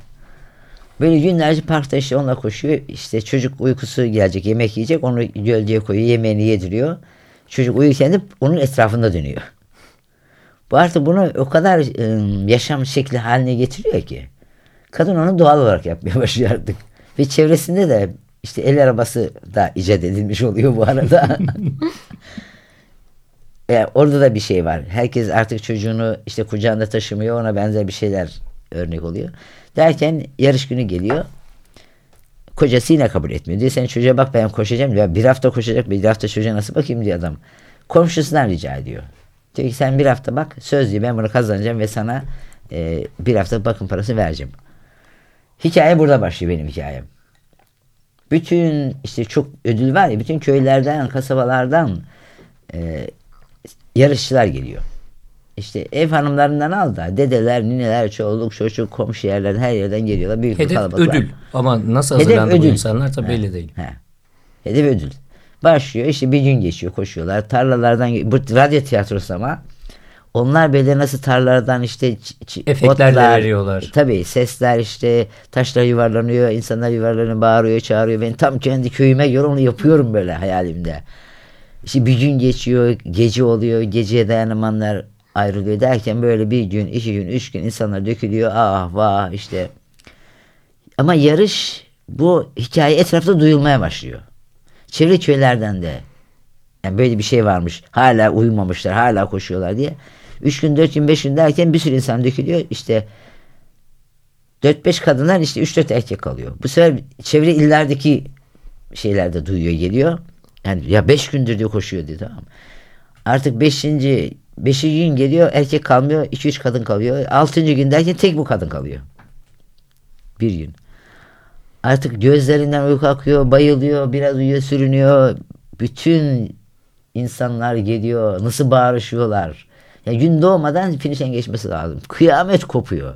Böyle günlerce parkta işte onunla koşuyor. İşte çocuk uykusu gelecek, yemek yiyecek. Onu gölgeye koyuyor, yemeğini yediriyor. Çocuk uyurken de onun etrafında dönüyor. Bu artık bunu o kadar ıı, yaşam şekli haline getiriyor ki. Kadın onu doğal olarak yapmaya başlıyor artık. Ve çevresinde de işte el arabası da icat edilmiş oluyor bu arada. E, orada da bir şey var. Herkes artık çocuğunu işte kucağında taşımıyor. Ona benzer bir şeyler örnek oluyor. Derken yarış günü geliyor. Kocası yine kabul etmiyor. Diyor sen çocuğa bak ben koşacağım. Ya bir hafta koşacak bir hafta çocuğa nasıl bakayım diyor adam. Komşusundan rica ediyor. Diyor ki sen bir hafta bak söz diyor ben bunu kazanacağım ve sana e, bir hafta bakım parası vereceğim. Hikaye burada başlıyor benim hikayem. Bütün işte çok ödül var ya bütün köylerden kasabalardan e, yarışçılar geliyor. İşte ev hanımlarından al da dedeler, nineler, çoluk, çocuk, komşu yerlerden her yerden geliyorlar. Büyük Hedef ödül. Ama nasıl Hedef hazırlandı bu ödül. insanlar tabii belli değil. He. Hedef ödül. Başlıyor işte bir gün geçiyor koşuyorlar. Tarlalardan bu radyo tiyatrosu ama Onlar böyle nasıl tarlalardan işte Efektler otlar, veriyorlar. Tabii sesler işte taşlar yuvarlanıyor, insanlar yuvarlanıyor, bağırıyor, çağırıyor. Ben tam kendi köyüme göre onu yapıyorum böyle hayalimde. İşte bir gün geçiyor, gece oluyor, geceye dayanamayanlar ayrılıyor derken böyle bir gün, iki gün, üç gün insanlar dökülüyor. Ah vah işte. Ama yarış bu hikaye etrafta duyulmaya başlıyor. Çevre köylerden de yani böyle bir şey varmış. Hala uyumamışlar, hala koşuyorlar diye. Üç gün, dört gün, beş gün derken bir sürü insan dökülüyor. İşte dört beş kadınlar işte üç dört erkek kalıyor. Bu sefer çevre illerdeki şeyler de duyuyor geliyor. Yani ya beş gündür diyor koşuyor diyor tamam. Artık beşinci, beşinci gün geliyor erkek kalmıyor. iki üç kadın kalıyor. Altıncı gün derken tek bu kadın kalıyor. Bir gün. Artık gözlerinden uyku akıyor, bayılıyor, biraz uyuyor, sürünüyor. Bütün insanlar geliyor, nasıl bağırışıyorlar. Ya gün doğmadan finişen geçmesi lazım. Kıyamet kopuyor.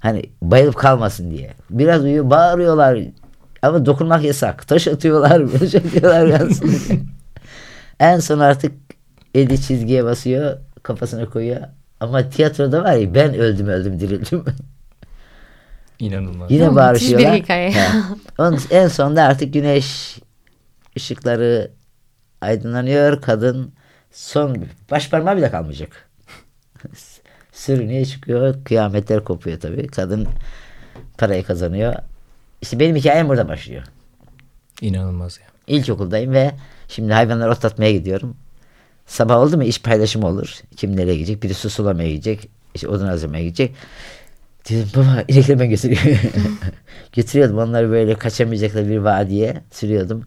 Hani bayılıp kalmasın diye. Biraz uyuyor, bağırıyorlar. Ama dokunmak yasak. Taş atıyorlar, atıyorlar. yansın. en son artık eli çizgiye basıyor, kafasına koyuyor. Ama tiyatroda var ya ben öldüm öldüm dirildim. İnanılmaz. Yine bağırışıyorlar. bir hikaye. He. Onun, en sonunda artık güneş ışıkları aydınlanıyor. Kadın son baş parmağı bile kalmayacak. Sürünüye çıkıyor. Kıyametler kopuyor tabii. Kadın parayı kazanıyor. İşte benim hikayem burada başlıyor. İnanılmaz ya. İlkokuldayım ve şimdi hayvanları otlatmaya gidiyorum. Sabah oldu mu iş paylaşımı olur. Kim nereye gidecek? Biri su sulamaya gidecek. İşte odun hazırlamaya gidecek. Dedim baba inekleri ben götürüyorum. Götürüyordum onları böyle kaçamayacaklar bir vadiye sürüyordum.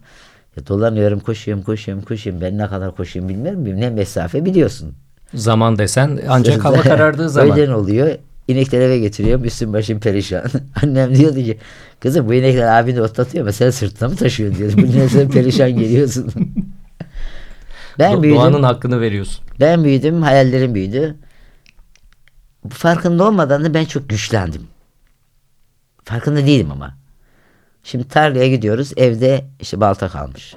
Ya dolanıyorum koşuyorum koşuyorum koşuyorum. Ben ne kadar koşuyorum bilmiyorum. Ne mesafe biliyorsun. Zaman desen ancak hava karardığı zaman. Öğlen oluyor. İnekleri eve getiriyorum. Üstüm başım perişan. Annem diyordu ki kızım bu inekler abini otlatıyor ama sen sırtına mı taşıyorsun diyordu. Bu sen perişan geliyorsun. ben Do- büyüdüm. Doğanın hakkını veriyorsun. Ben büyüdüm. Hayallerim büyüdü. Farkında olmadan da ben çok güçlendim. Farkında değilim ama. Şimdi tarlaya gidiyoruz. Evde işte balta kalmış.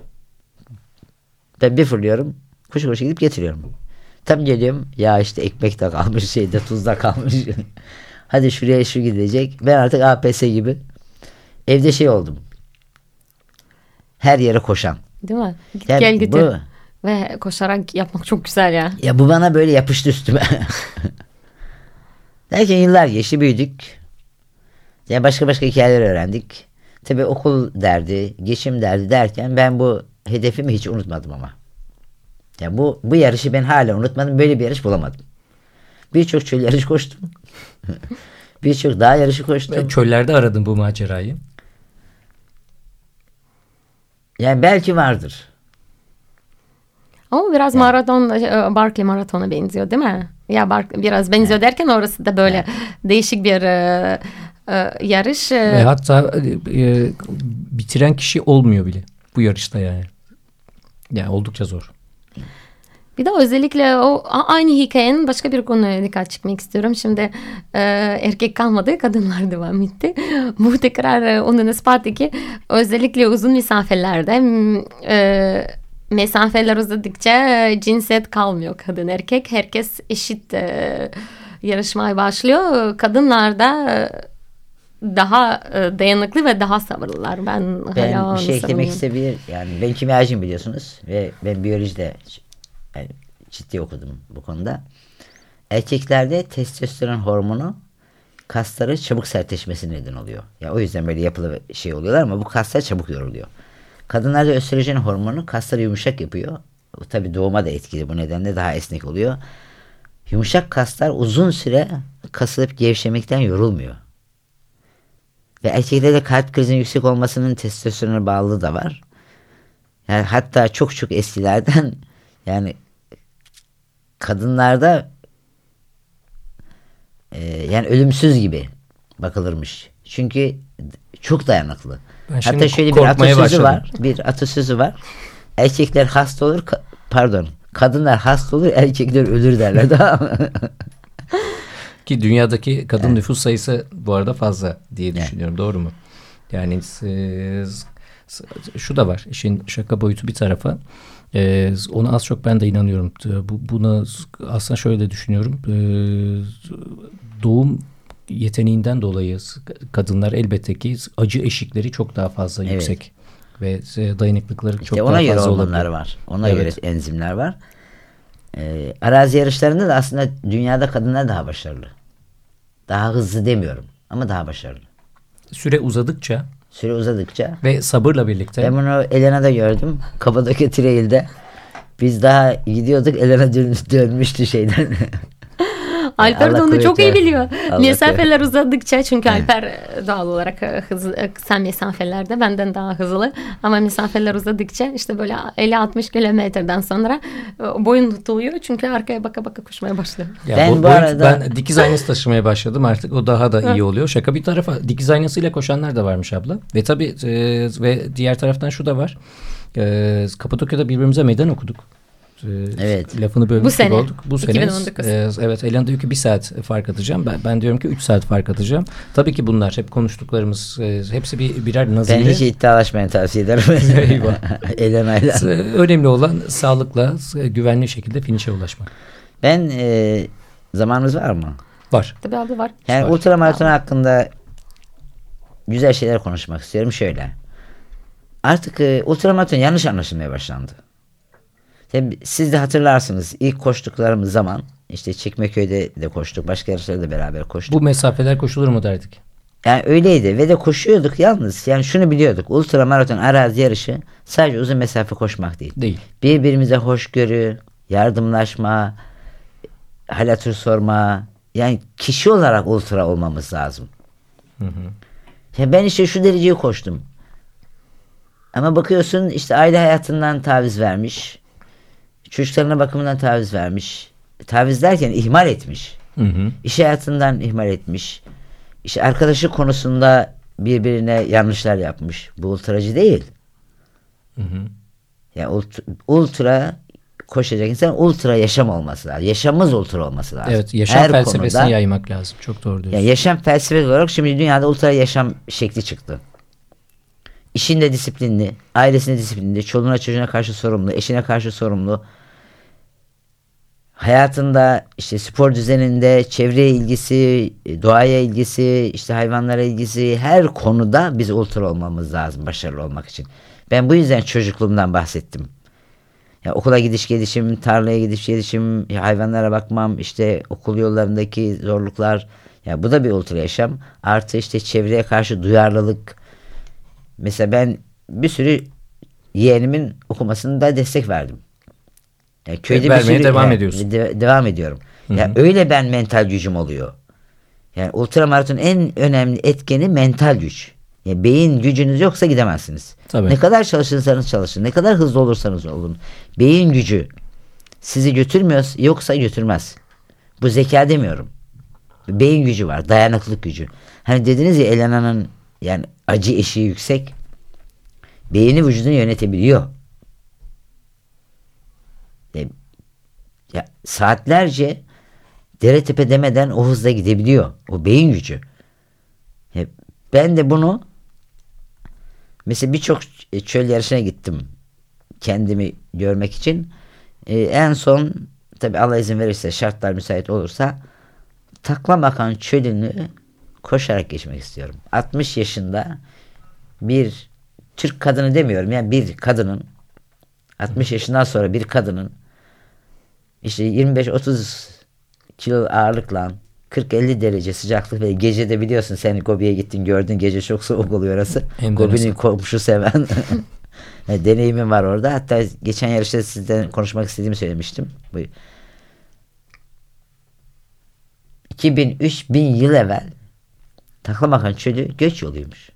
Ben bir fırlıyorum. Koşu koşu gidip getiriyorum. Tam geliyorum. Ya işte ekmek de kalmış. Şeyde tuz da kalmış. Hadi şuraya şu gidecek. Ben artık APS gibi. Evde şey oldum. Her yere koşan. Değil mi? Git Yani gel bu- Ve koşarak yapmak çok güzel ya. Ya bu bana böyle yapıştı üstüme. Derken yıllar geçti büyüdük. Ya başka başka hikayeler öğrendik. Tabi okul derdi, geçim derdi derken ben bu hedefimi hiç unutmadım ama. Ya bu bu yarışı ben hala unutmadım. Böyle bir yarış bulamadım. Birçok çöl yarış koştum. Birçok dağ yarışı koştum. Ve çöllerde aradın bu macerayı. Yani belki vardır. Ama biraz maraton, e, Barkley maratona benziyor değil mi? Ya Bark biraz benziyor derken orası da böyle değişik bir e, e, yarış. E, Ve hatta e, bitiren kişi olmuyor bile bu yarışta yani. Yani oldukça zor. Bir de özellikle o aynı hikayenin başka bir konuya dikkat çekmek istiyorum. Şimdi e, erkek kalmadı, kadınlar devam etti. Bu tekrar e, onun ispatı ki özellikle uzun mesafelerde e, mesafeler uzadıkça e, cinsiyet kalmıyor kadın erkek. Herkes eşit e, yarışmaya başlıyor. Kadınlar da e, daha e, dayanıklı ve daha sabırlılar. Ben, Ben hala bir şey eklemek istebilir. Yani ben kimyacıyım biliyorsunuz ve ben biyolojide yani ciddi okudum bu konuda. Erkeklerde testosteron hormonu kasları çabuk sertleşmesi neden oluyor. Ya o yüzden böyle yapılı şey oluyorlar ama bu kaslar çabuk yoruluyor. Kadınlarda östrojen hormonu kasları yumuşak yapıyor. Bu tabii doğuma da etkili bu nedenle daha esnek oluyor. Yumuşak kaslar uzun süre kasılıp gevşemekten yorulmuyor. Ve erkeklerde kalp krizinin yüksek olmasının testosterona bağlılığı da var. Yani hatta çok çok eskilerden yani kadınlarda e, yani ölümsüz gibi bakılırmış. Çünkü çok dayanıklı. Ben Hatta şöyle bir atasözü başladım. var. Bir atasözü var. Erkekler hasta olur, ka- pardon, kadınlar hasta olur, erkekler ölür derler. Tamam mı? Ki dünyadaki kadın nüfus sayısı bu arada fazla diye düşünüyorum. Doğru mu? Yani e, s- şu da var. İşin şaka boyutu bir tarafa. Ee, ona az çok ben de inanıyorum. Ee, Bu, buna aslında şöyle de düşünüyorum. Ee, doğum yeteneğinden dolayı kadınlar elbette ki acı eşikleri çok daha fazla Evet. yüksek ve dayanıklıkları İşte çok ona daha göre fazla hormonlar olabilir. var. Ona Evet. göre enzimler var. Ee, arazi yarışlarında da aslında dünyada kadınlar daha başarılı. Daha hızlı demiyorum ama daha başarılı. Süre uzadıkça Süre uzadıkça ve sabırla birlikte ben bunu Elena'da gördüm. Kapadokya Trail'de. Biz daha gidiyorduk Elena dön, dönmüştü şeyden. Alper de onu çok iyi biliyor. Allah Mesafeler uzadıkça çünkü Alper e, doğal olarak e, hızlı, e, kısa mesafelerde benden daha hızlı. Ama mesafeler uzadıkça işte böyle 50-60 kilometreden sonra boyun tutuluyor. Çünkü arkaya baka baka koşmaya başlıyor. Ya Ben bu, bu arada- ben dikiz aynası taşımaya başladım artık o daha da iyi oluyor. Şaka bir tarafa dikiz aynasıyla koşanlar da varmış abla. Ve tabii e, ve diğer taraftan şu da var. E, Kapadokya'da birbirimize meydan okuduk. E, Evet. Lafını bölmüş Bu sene, olduk. Bu sene. 2019. e, evet Elen diyor ki bir saat fark atacağım. Ben, ben diyorum ki üç saat fark atacağım. Tabii ki bunlar hep konuştuklarımız e, hepsi bir birer ben nazire. hiç iddialaşmayı tavsiye ederim. Eyvah. Elena'yla. Önemli olan sağlıkla güvenli şekilde finişe ulaşmak. Ben e, zamanımız var mı? Var. Tabii abla var. Yani Var. ultramaraton hakkında güzel şeyler konuşmak istiyorum. Şöyle. Artık e, ultramaraton yanlış anlaşılmaya başlandı. Tabii siz de hatırlarsınız ilk koştuklarımız zaman işte Çekmeköy'de de koştuk. Başka yarışlarda da beraber koştuk. Bu mesafeler koşulur mu derdik? Yani öyleydi ve de koşuyorduk yalnız. Yani şunu biliyorduk. Ultramaraton arazi yarışı sadece uzun mesafe koşmak değil. Değil. Birbirimize hoşgörü, yardımlaşma, hal hatır sorma. Yani kişi olarak ultra olmamız lazım. Ya ben işte şu dereceyi koştum. Ama bakıyorsun işte aile hayatından taviz vermiş. Çocuklarına bakımından taviz vermiş. Taviz derken ihmal etmiş. Hı hı. İş hayatından ihmal etmiş. İşte arkadaşı konusunda birbirine yanlışlar yapmış. Bu ultracı değil. Ya ultra, ultra koşacak insan ultra yaşam olması lazım. Yaşamımız ultra olması lazım. Evet yaşam Her felsefesini konuda- yaymak lazım. Çok doğru diyorsun. yani yaşam felsefesi olarak şimdi dünyada ultra yaşam şekli çıktı. İşinde disiplinli, ailesinde disiplinli, çoluğuna çocuğuna karşı sorumlu, eşine karşı sorumlu. Hayatında işte spor düzeninde, çevreye ilgisi, doğaya ilgisi, işte hayvanlara ilgisi her konuda biz ultra olmamız lazım başarılı olmak için. Ben bu yüzden çocukluğumdan bahsettim. Ya okula gidiş gelişim, tarlaya gidiş gelişim, hayvanlara bakmam, işte okul yollarındaki zorluklar. Ya bu da bir ultra yaşam. Artı işte çevreye karşı duyarlılık. Mesela ben bir sürü yeğenimin okumasında destek verdim. Ya köyde vermeye sürü- devam ya, ediyorsun. de- devam ediyorum. Ya öyle ben mental gücüm oluyor. Yani ultramaraton en önemli etkeni mental güç. Ya beyin gücünüz yoksa gidemezsiniz. Tabii. Ne kadar çalışırsanız çalışın, ne kadar hızlı olursanız olun. Beyin gücü sizi götürmüyor yoksa götürmez. Bu zeka demiyorum. Beyin gücü var, dayanıklılık gücü. Hani dediniz ya Elena'nın yani acı eşiği yüksek. Beyni vücudunu yönetebiliyor. E, ya saatlerce dere tepe demeden o hızla gidebiliyor. O beyin gücü. E, ben de bunu mesela birçok çöl yarışına gittim. Kendimi görmek için. E, en son tabi Allah izin verirse şartlar müsait olursa Taklamakan çölünü koşarak geçmek istiyorum. 60 yaşında bir Türk kadını demiyorum yani bir kadının 60 yaşından sonra bir kadının işte 25-30 kilo ağırlıkla 40-50 derece sıcaklık ve gece de biliyorsun sen Gobi'ye gittin gördün gece çok soğuk oluyor orası. Gobi'nin komşu seven Yani deneyimim var orada. Hatta geçen yarışta sizden konuşmak istediğimi söylemiştim. Bu 2000-3000 yıl evvel Taklamakan çölü göç yoluymuş.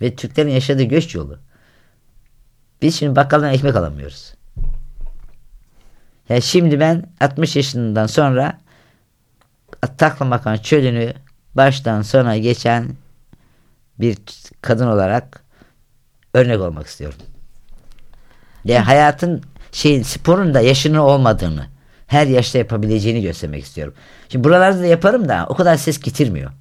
Ve Türklerin yaşadığı göç yolu. Biz şimdi bakkaldan ekmek alamıyoruz. Yani şimdi ben 60 yaşından sonra Taklamakan çölünü baştan sona geçen bir kadın olarak örnek olmak istiyorum. Yani hayatın şeyin sporun da yaşının olmadığını, her yaşta yapabileceğini göstermek istiyorum. Şimdi buralarda da yaparım da o kadar ses getirmiyor.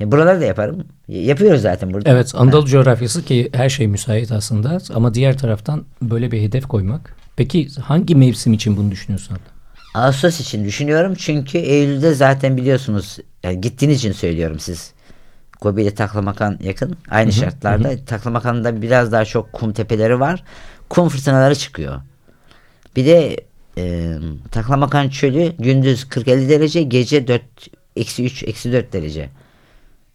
Ya buraları da yaparım. Yapıyoruz zaten burada. Evet Anadolu coğrafyası ki her şey müsait aslında ama diğer taraftan böyle bir hedef koymak. Peki hangi mevsim için bunu düşünüyorsun? Ağustos için düşünüyorum çünkü Eylül'de zaten biliyorsunuz yani gittiğiniz için söylüyorum siz. Gobi ile Taklamakan yakın. Aynı şartlarda. Taklamakan'da biraz daha çok kum tepeleri var. Kum fırtınaları çıkıyor. Bir de e, Taklamakan çölü gündüz 40-50 derece gece 4 eksi 3 eksi 4 derece.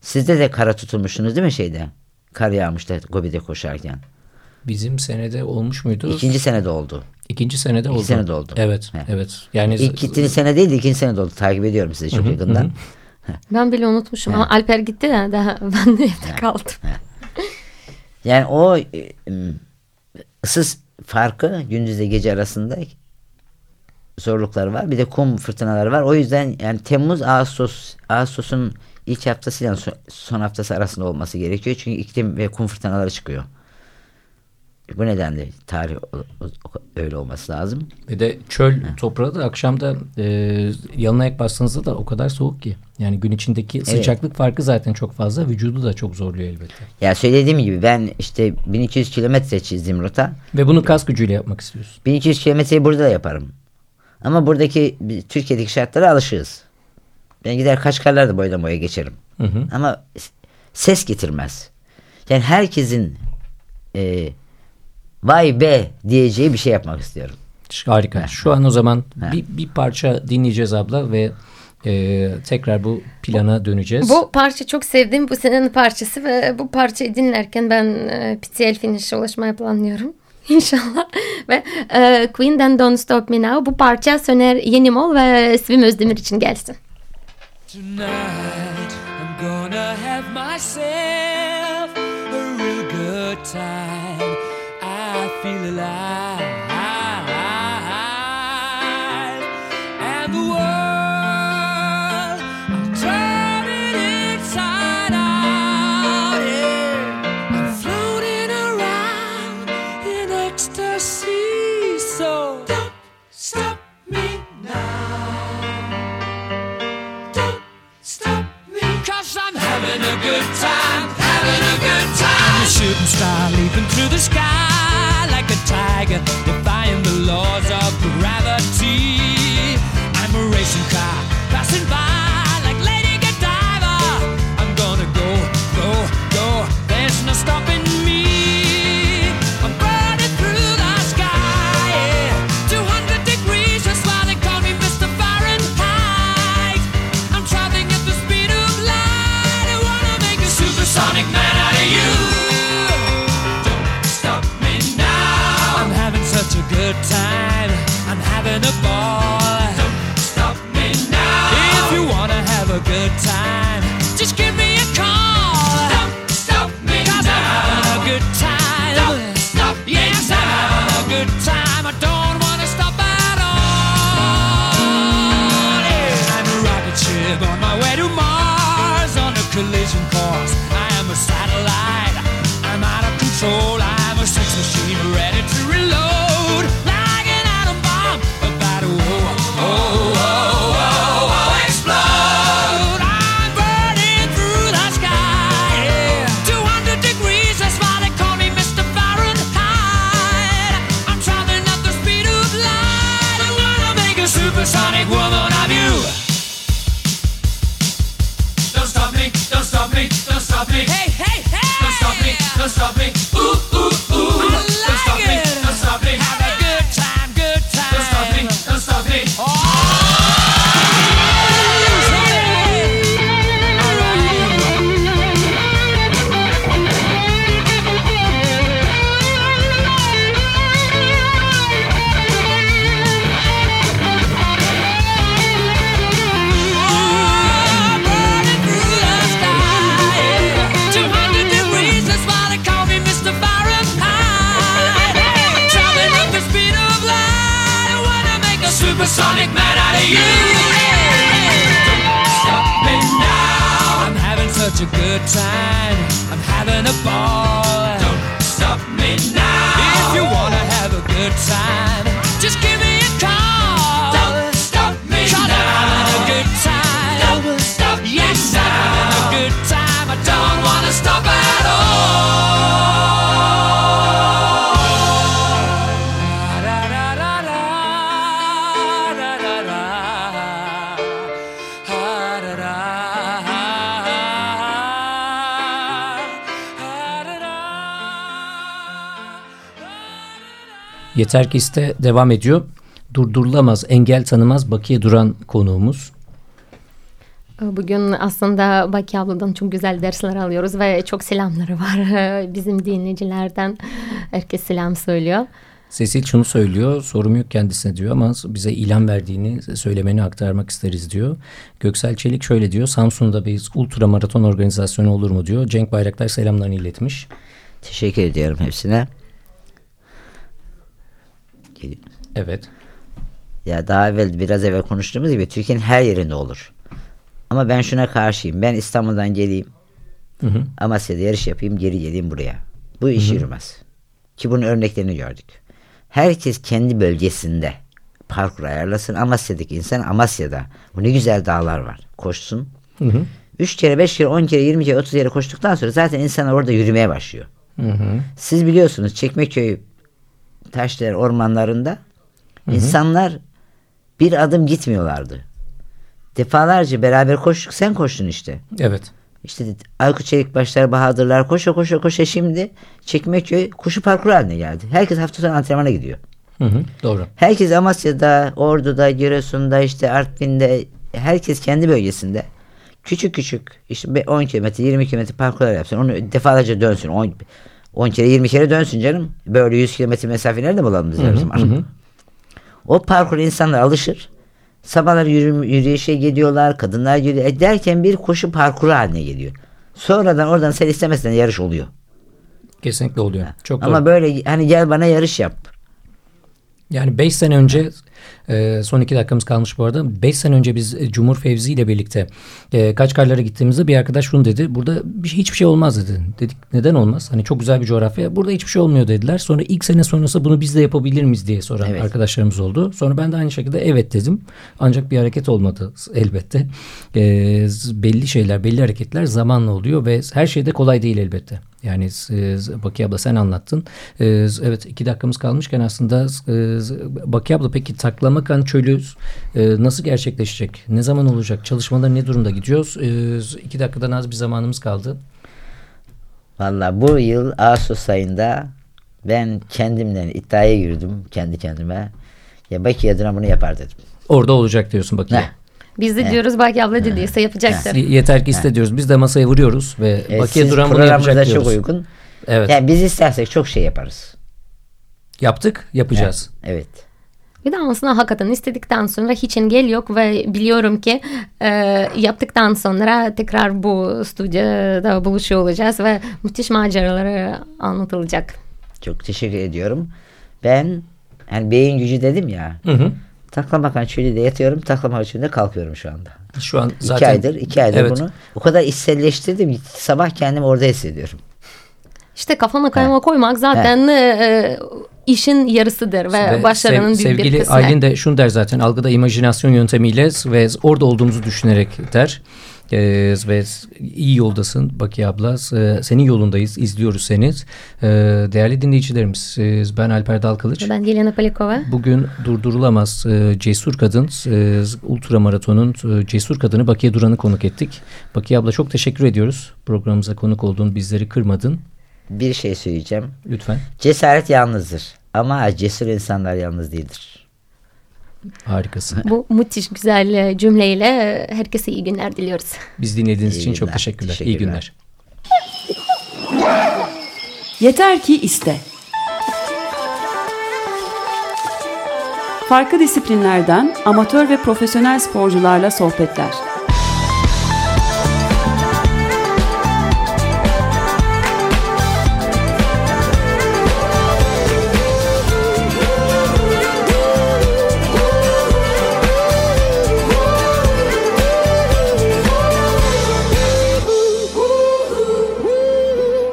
Sizde de kara tutulmuşsunuz değil mi şeyde? Kar yağmıştı Gobi'de koşarken. Bizim senede olmuş muydu? İkinci senede oldu. İkinci senede oldu. senede oldu. Evet, He. evet. Yani İlk gittiğiniz sene değil de ikinci senede oldu. Takip ediyorum sizi çok yakından. Ben bile unutmuşum ama Alper gitti de daha ben de evde kaldım. Yani o m, ısı farkı gündüzle gece arasında zorlukları var. Bir de kum fırtınaları var. O yüzden yani Temmuz Ağustos Ağustos'un ilk haftasıyla son, son haftası arasında olması gerekiyor. Çünkü iklim ve kum fırtınaları çıkıyor. Bu nedenle tarih öyle olması lazım. Ve de çöl toprağı da akşamda e, yanına ek bastığınızda da o kadar soğuk ki. Yani gün içindeki sıcaklık farkı zaten çok fazla. Vücudu da çok zorluyor elbette. Ya söylediğim gibi ben işte 1200 kilometre çizdim rota. Ve bunu kas gücüyle yapmak istiyorsun. 1200 kilometreyi burada da yaparım. Ama buradaki Türkiye'deki şartlara alışığız. Ben gider Kaşgarlar da boydan boya geçerim. Hı hı. Ama ses getirmez. Yani herkesin e, vay be diyeceği bir şey yapmak istiyorum. Harika. Şu an o zaman bir, bir parça dinleyeceğiz abla ve e, tekrar bu plana döneceğiz. Bu parça çok sevdiğim bu senenin parçası ve bu parçayı dinlerken ben e, PTL finish'e ulaşmaya planlıyorum. İnşallah. Ve e, Queen'den Don't Stop Me Now bu parça Söner Yenimol ve Svim Özdemir için gelsin. Tonight I'm gonna have myself a real good time. I feel alive. Good time, having a good time. I'm a shooting star leaping through the sky Like a tiger, defying the laws of gravity. I'm a racing car, passing by Yeter ki iste devam ediyor. Durdurulamaz, engel tanımaz Bakiye Duran konuğumuz. Bugün aslında Baki abladan çok güzel dersler alıyoruz ve çok selamları var bizim dinleyicilerden. Herkes selam söylüyor. Sesil şunu söylüyor, sorum yok kendisine diyor ama bize ilan verdiğini söylemeni aktarmak isteriz diyor. Göksel Çelik şöyle diyor, Samsun'da bir ultra maraton organizasyonu olur mu diyor. Cenk Bayraktar selamlarını iletmiş. Teşekkür ediyorum hepsine. Evet. Ya daha evvel biraz evvel konuştuğumuz gibi Türkiye'nin her yerinde olur. Ama ben şuna karşıyım. Ben İstanbul'dan geleyim. Hı hı. Amasya'da yarış yapayım geri geleyim buraya. Bu iş yürümez. Ki bunun örneklerini gördük. Herkes kendi bölgesinde parkur ayarlasın. Amasya'daki insan Amasya'da. Bu ne güzel dağlar var. Koşsun. Hı hı. 3 kere, 5 kere, 10 kere, 20 kere, 30 kere koştuktan sonra zaten insanlar orada yürümeye başlıyor. Hı hı. Siz biliyorsunuz Çekmeköy taşlar ormanlarında insanlar bir adım gitmiyorlardı. Defalarca beraber koştuk. Sen koştun işte. Evet. İşte Aykut Çelikbaşlar, Bahadırlar koşa koşa koşa şimdi Çekmeköy koşu parkuru haline geldi. Herkes hafta sonu antrenmana gidiyor. Hı hı. Doğru. Herkes Amasya'da, Ordu'da, Giresun'da, işte Artvin'de, herkes kendi bölgesinde küçük küçük işte 10 kilometre, 20 kilometre parkurlar yapsın. Onu defalarca dönsün. 10, 10 kere, 20 kere dönsün canım. Böyle 100 kilometre mesafe nerede bulalım biz her zaman? O parkur insanlar alışır. Sabahları yürü, yürüyüşe gidiyorlar, kadınlar gidiyor. E derken bir koşu parkuru haline geliyor. Sonradan oradan sen istemezsen yarış oluyor. Kesinlikle oluyor. Çok doğru. Ama böyle hani gel bana yarış yap. Yani 5 sene önce e, son 2 dakikamız kalmış bu arada. 5 sene önce biz e, Cumhur Fevzi ile birlikte e, Kaçkarlara gittiğimizde bir arkadaş şunu dedi. Burada bir şey, hiçbir şey olmaz dedi. Dedik neden olmaz? Hani çok güzel bir coğrafya. Burada hiçbir şey olmuyor dediler. Sonra ilk sene sonrası bunu biz de yapabilir miyiz diye soran Evet. arkadaşlarımız oldu. Sonra ben de aynı şekilde evet dedim. Ancak bir hareket olmadı elbette. E, belli şeyler, belli hareketler zamanla oluyor ve her şey de kolay değil elbette. Yani e, Baki abla sen anlattın. E, evet iki dakikamız kalmışken aslında e, Baki abla peki Taklamakan Çölü nasıl gerçekleşecek? Ne zaman olacak? Çalışmalar ne durumda gidiyoruz? E, iki dakikadan az bir zamanımız kaldı. Valla bu yıl Ağustos ayında ben kendimden iddiaya girdim kendi kendime. Ya Baki adına bunu yapar dedim. Orada olacak diyorsun Baki. Biz de diyoruz Baki abla dediyse yapacaktır. Yeter ki iste diyoruz. Biz de masaya vuruyoruz ve E, Baki'ye duran bunu yapacak çok diyoruz. uygun. Evet. Yani biz istersek çok şey yaparız. Yaptık, yapacağız. Evet. Bir de aslında hakikaten istedikten sonra hiç engel yok ve biliyorum ki e, yaptıktan sonra tekrar bu stüdyoda buluşuyor olacağız ve müthiş maceraları anlatılacak. Çok teşekkür ediyorum. Ben hani beyin gücü dedim ya. Hı hı. Taklamakan çölüde yatıyorum. Taklamakan çölünde kalkıyorum şu anda. Şu an iki zaten aydır, iki aydır Evet. bunu. O kadar içselleştirdim. ki Sabah kendimi orada hissediyorum. İşte kafana kayma koymak zaten e, işin yarısıdır ve, Ve başarının sev- büyük bir sevgili kısmı. Aylin de şunu der zaten algıda imajinasyon yöntemiyle ve orada olduğumuzu düşünerek der. Ee, ve iyi yoldasın Baki abla. Ee, senin yolundayız. izliyoruz seni. Ee, değerli dinleyicilerimiz e, ben Alper Dalkılıç. Ben Dilyana Palikova. Bugün durdurulamaz e, cesur kadın e, ultramaratonun e, cesur kadını Bakiye Duran'ı konuk ettik. Bakiye abla çok teşekkür ediyoruz. Programımıza konuk oldun, bizleri kırmadın. Bir şey söyleyeceğim. Lütfen. Cesaret yalnızdır. Ama cesur insanlar yalnız değildir. Harikasın. Bu müthiş güzel e, cümleyle e, herkese iyi günler diliyoruz. Biz dinlediğiniz İyi için çok günler, teşekkürler. İyi teşekkürler. günler. Yeter ki iste. Farklı disiplinlerden amatör ve profesyonel sporcularla sohbetler.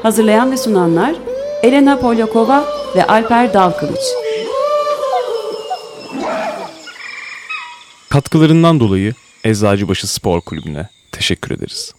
Hazırlayan ve sunanlar Elena Polyakova ve Alper Dalkılıç. Katkılarından dolayı Eczacıbaşı Spor Kulübü'ne teşekkür ederiz.